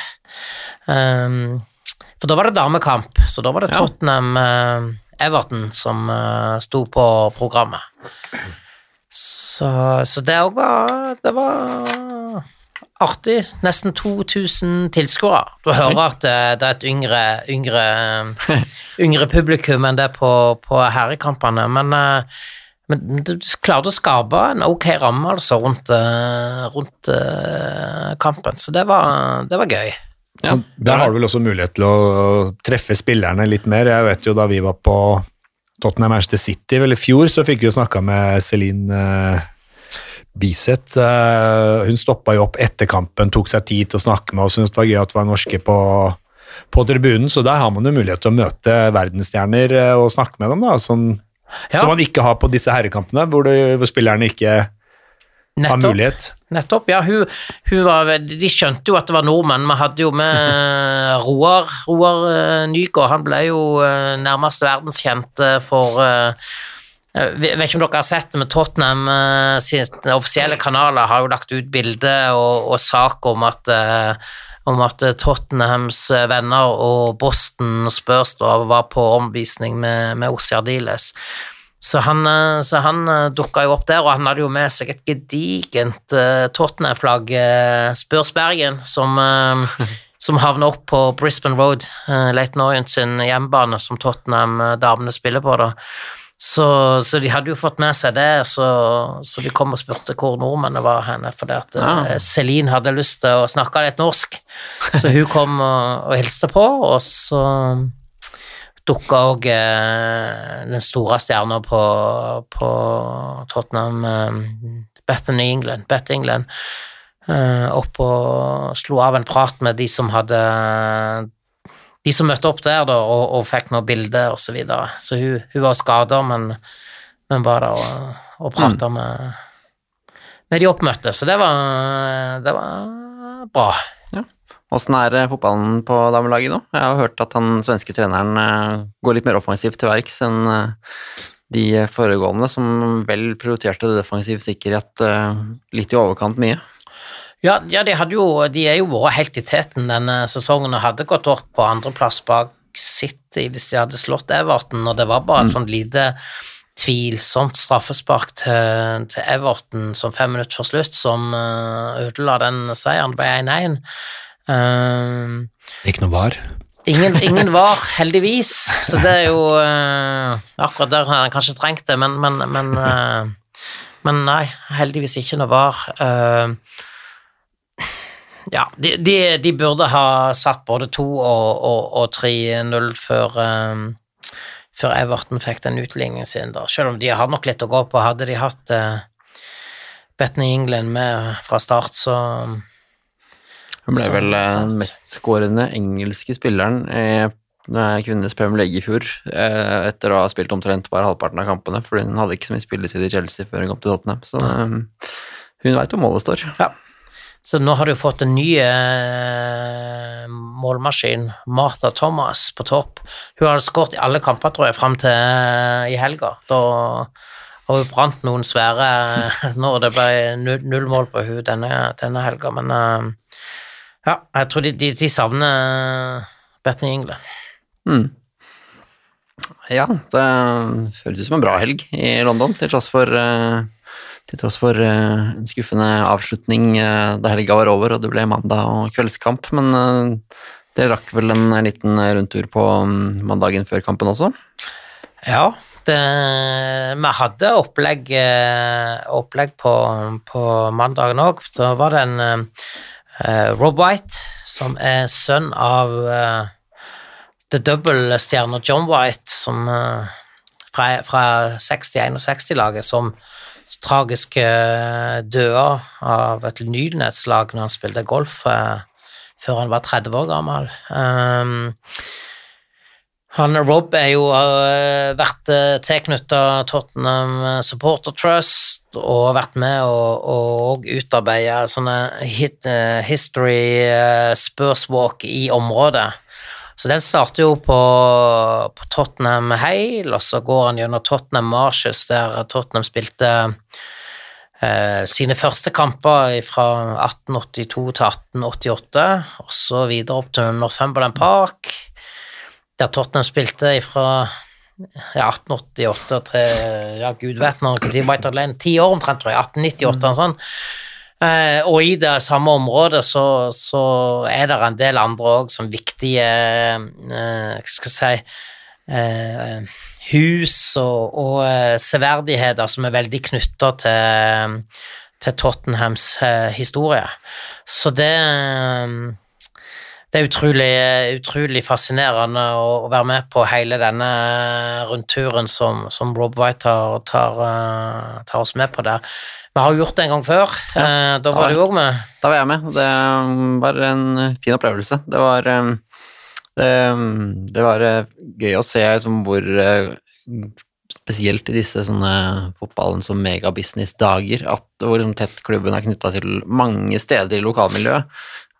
Um, for da var det damekamp, så da var det. Tottenham-Everton som uh, sto på programmet. Så, så det òg var Det var artig. Nesten 2000 tilskuere. Du hører at eh, det er et yngre, yngre, (laughs) yngre publikum enn det på, på herrekampene, men, eh, men du klarte å skape en ok ramme altså, rundt, eh, rundt kampen, så det var, det var gøy. Ja. Der har du vel også mulighet til å treffe spillerne litt mer. Jeg vet jo da vi var på Tottenham Manchester City vel i fjor, så fikk vi jo snakka med Celine Biseth. Eh, hun stoppa jo opp etter kampen, tok seg tid til å snakke med oss, Hun syntes det var gøy at det var norske på, på tribunen, så der har man jo mulighet til å møte verdensstjerner eh, og snakke med dem, da, sånn, Ja. som man ikke har på disse herrekampene, hvor, det, hvor spillerne ikke har mulighet. Nettopp, ja. Hun, hun var, de skjønte jo at det var nordmenn. Vi hadde jo med (laughs) Roar, Roar eh, Nygaard. Han ble jo nærmest verdenskjent for jeg vet ikke om dere har sett det, men Tottenham eh, sine offisielle kanaler har jo lagt ut bilde og, og sak om at eh, om at Tottenhams eh, venner og Boston Spurs da var på omvisning med, med Ossi Diles. Så han, så han dukka jo opp der, og han hadde jo med seg et gedigent uh, Tottenham-flagg, uh, Spurs Bergen, som, (laughs) som havner opp på Brisbane Road, uh, Leighton Orient sin hjembane, som Tottenham-damene spiller på, da. Så, så de hadde jo fått med seg det, så, så de kom og spurte hvor nordmennene var henne, fordi at Ja. eh, Celine hadde lyst til å snakke litt norsk, så hun kom og, og hilste på, og så dukka òg eh, den store stjerna på, på Tottenham, eh, Bethany England, Beth England, eh, opp og slo av en prat med de som hadde De som møtte opp der, da, og, og fikk noen bilde og så videre. Så hun, hun var skada, men, men var der og, og prata med, med de oppmøtte, så det var, det var bra. Åssen er eh, fotballen på damelaget nå? Jeg har hørt at han svenske treneren eh, går litt mer offensivt til verks enn eh, de foregående, som vel prioriterte defensiv sikkerhet litt i overkant mye. Ja, ja de, jo, de er jo vært helt i teten denne sesongen og hadde gått opp på andreplass bak City hvis de hadde slått Everton, og det var bare et sånt lite tvilsomt straffespark til, til Everton som fem minutter før slutt som eh, ødela den seieren. Det ble 1-1. Uh, Ikke noe var. Ingen, ingen (laughs) var, heldigvis, så det er jo uh, Akkurat der har han kanskje trengt det, men, men, men, uh, men nei, heldigvis ikke noe var. Eh, ja, de, de, de burde ha satt både 2 og, og, og 3-0 før, um, før Everton fikk den utligningen sin, da. Selv om de har nok litt å gå på. Hadde de hatt uh, Betney England med fra start, så Hun ble Så- vel eh, den mestskårende engelske spilleren i eh, kvinnenes Premier League i fjor, eh, etter å ha spilt omtrent bare halvparten av kampene, fordi hun hadde ikke så mye spilletid i Chelsea før hun kom til Tottenham. Så um, hun veit hvor målet står. Så nå har du fått en ny eh, målmaskin, Martha Thomas, på topp. Hun har skåret i alle kamper, tror jeg, fram til eh, i helga. Da har hun brant noen svære når det ble null, mål på hun denne, denne helga, men eh, ja, jeg tror de, de, de savner Bethany Ingle. Mm. Ja, det føles som en bra helg i London, til tross for, eh, til tross for eh, en skuffende avslutning eh, da helga var over og det ble mandag og kveldskamp. Men eh, det rakk vel en liten rundtur på mm, mandagen før kampen også. Ja, det, vi hadde opplegg, opplegg på, på mandagen òg. Da var det en uh, Rob White, som er sønn av uh, The Double-stjerna John White, som uh, fra, fra 60-61-laget, som tragisk uh, av et lynnedslag når han spilte golf eh, før han var 30 år gammel. Um, han Rob er jo uh, vært uh, tilknytta Tottenham Supporter Trust og vært med å og utarbeide sånne hit, history uh, Spurswalk i området. Så den starter jo på, på Tottenham Hale, og så går han gjennom Tottenham Marshes, der Tottenham spilte eh, sine første kamper fra 1882 til 1888, og så videre opp til Northumberland Park der Tottenham spilte fra ja, 1888 til ja, gud vet når ti år omtrent, tror jeg, 1898 og sånn. Eh, og i det samme området så, så er det en del andre òg som viktige eh, Hva skal jeg si eh, Hus og, og severdigheter som er veldig knytta til, til Tottenhams historie. Så det det er utrolig, utrolig fascinerende å, å være med på hele denne rundturen som, som Rob White tar, tar, eh, tar, oss med på der. Vi har gjort det en gang før. Ja, Eh, da var du òg med. Da var jeg med, det var en fin opplevelse. Det var, eh, det, det var eh, gøy å se liksom, hvor Spesielt i disse sånne fotballen som megabusiness-dager, at hvor liksom, tett klubben er knytta til mange steder i lokalmiljøet.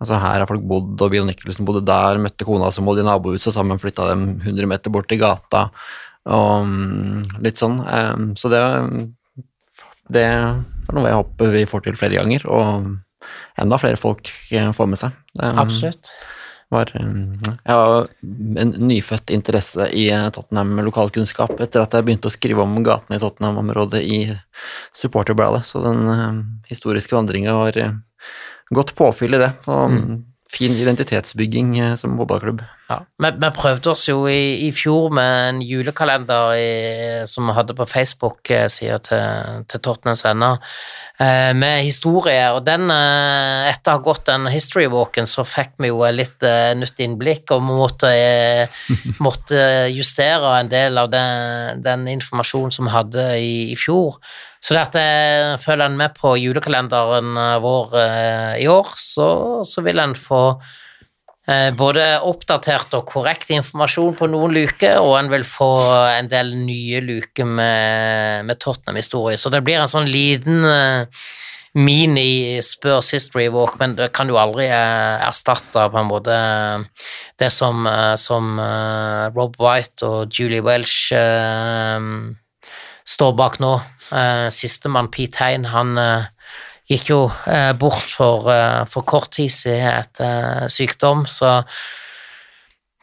Altså Her har folk bodd, og Bill Nicholson bodde der, møtte kona som bodde i nabohuset, og sammen flytta dem 100 meter bort til gata, og mm, litt sånn. Eh, Så det, det er noe jeg håper vi får til flere ganger, og enda flere folk eh, får med seg. Absolutt. var eh, Jeg har en nyfødt interesse i eh, Tottenham lokalkunnskap etter at jeg begynte å skrive om gatene i Tottenham-området i supporterbladet, så den historiske vandringa var godt påfyll i det. Og fin identitetsbygging eh, som fotballklubb. Ja. Vi, vi prøvde oss jo i, i fjor med en julekalender i, som vi hadde på Facebook-sida til, til Tottenham Venner, eh, med historier. og den, eh, etter å ha gått den history-walken, så fikk vi jo litt eh, nytt innblikk, og vi måtte, eh, (laughs) måtte justere en del av den, den informasjonen som vi hadde i, i fjor. Så det at jeg følger en med på julekalenderen eh, vår eh, i år, så, så vil en få eh, både oppdatert og korrekt informasjon på noen luker, og en vil få en del nye luker med, med Tottenham-historie. Så det blir en sånn liten eh, mini-Spurs History Walk, men det kan jo aldri eh, erstatte på en måte det som, eh, som eh, Rob White og Julie Welsh eh, står bak nå. Eh, Sistemann, Pete Hein, han eh, gikk jo eh, bort for, eh, for kort tid siden etter sykdom, så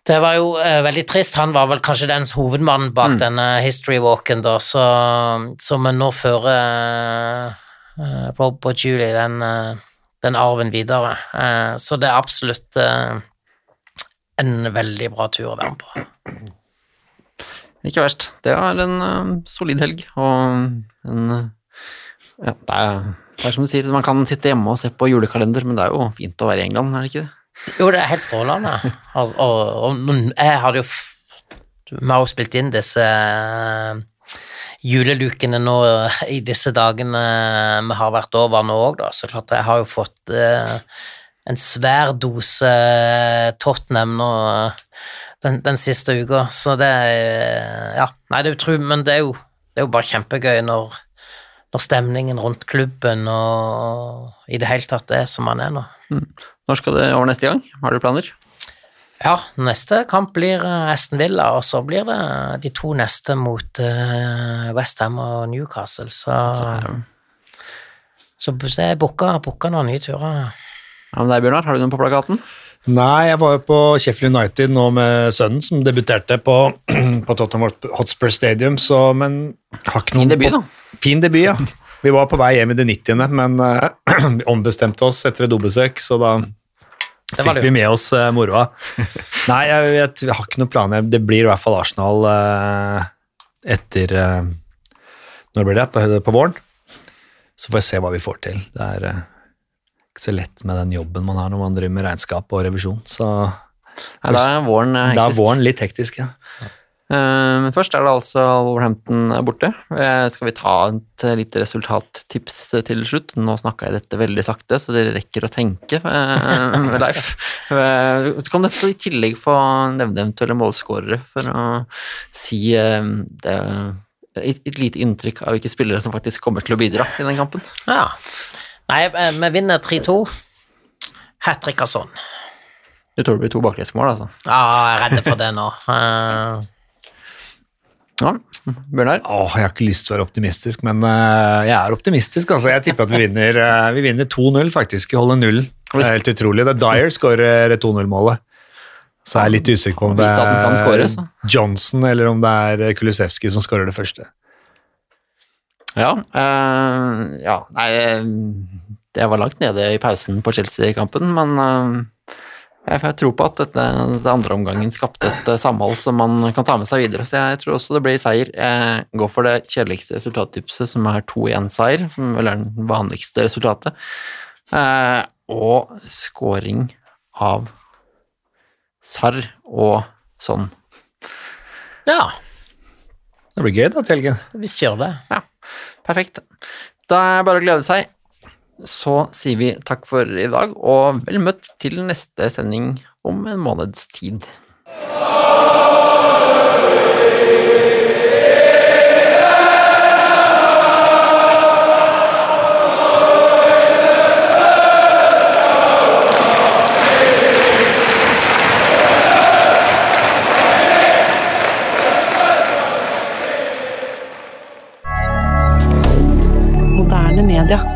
det var jo veldig trist. Han var vel kanskje den hovedmannen bak denne history walken, da, så, så nå fører Rob og Julie den, den arven videre. Eh, så det er absolutt en veldig bra tur å være med på. Ikke verst. Det er en uh, solid helg, og en uh, ja, det er, det er som du sier, man kan sitte hjemme og se på julekalender, men det er jo fint å være i England, er det ikke det? Jo, det er helt strålende. (laughs) Altså, og, og, jeg hadde jo Vi har jo spilt inn disse eh, julelukene nå eh, i disse dagene vi har vært over nå òg, da. Så klart jeg har jo fått eh, en svær dose Tottenham nå eh, den, den siste uka, så det er Ja, nei, det er utrolig, men det er jo, det er jo bare kjempegøy når, når stemningen rundt klubben og i det hele tatt er som man er nå. Når skal det over neste gang? Har du planer? Ja, neste kamp blir eh, Aston Villa, og så blir det de to neste mot uh, Westham og Newcastle, så Så er booka, booka noen nye turer. Ja, men deg, Bjørnar, har du noen på plakaten? Nei, jeg var jo på Sheffield United nå med sønnen, som debuterte på, (clears throat) på Tottenham Hotspur Stadium, så men har ikke noen Fin debut, da. Fin debut, ja. Vi var på vei hjem i det 90., men uh, (clears throat) vi ombestemte oss etter et dobesøk, så da fikk vi med oss uh, moroa. (laughs) Nei, jeg, jeg, jeg har ikke noen planer. Det blir i hvert fall Arsenal uh, etter Når blir det? På, på våren? Så får jeg se hva vi får til. Det er ikke så lett med den jobben man har når man driver med regnskap og revisjon. Så Ja, da er våren eh, da er våren litt hektisk, ja. Eh, Men først er det altså Wolverhampton borte. Uh, Skal vi ta et lite resultattips til slutt? Nå snakka jeg dette veldig sakte, så dere rekker å tenke, uh, Leif. Uh, kan du i tillegg få nevne eventuelle målskårere for å si det, et, et lite inntrykk av hvilke spillere som faktisk kommer til å bidra i den kampen. Ja. Nei, eh, vi vinner 3-2. Hat trick av sånn. Du tror det blir to baklengsmål, altså? Ja, jeg er redd for det nå. (laughs) Eh, Ja, Bjørnar? Åh, jeg har ikke lyst til å være optimistisk, men uh, jeg er optimistisk. Altså. Jeg tipper at vi vinner, uh, vi vinner 2-0, faktisk. Vi holder nullen. Det er helt utrolig. Det er Dyer skårer 2-0-målet. Så jeg er litt usikker på om det kan score, er Johnson eller om det er Kulusevski som skårer det første. Ja, eh, ja Nei, det var langt nede i pausen på Chelsea-kampen, men eh, jeg får tro på at dette, det andre omgangen skapte et eh, samhold som man kan ta med seg videre. Så jeg tror også det blir seier. Jeg går for det kjedeligste resultattipset, som er 2-1-seier, som vel er den vanligste resultatet. Eh, og scoring av Sarr og sånn. ja, Det blir gøy da til helgen. vi kjører det. Ja, perfekt. Da er det bare å glede seg så sier vi takk for i dag, og vel møtt til neste sending om en måneds tid. D'accord.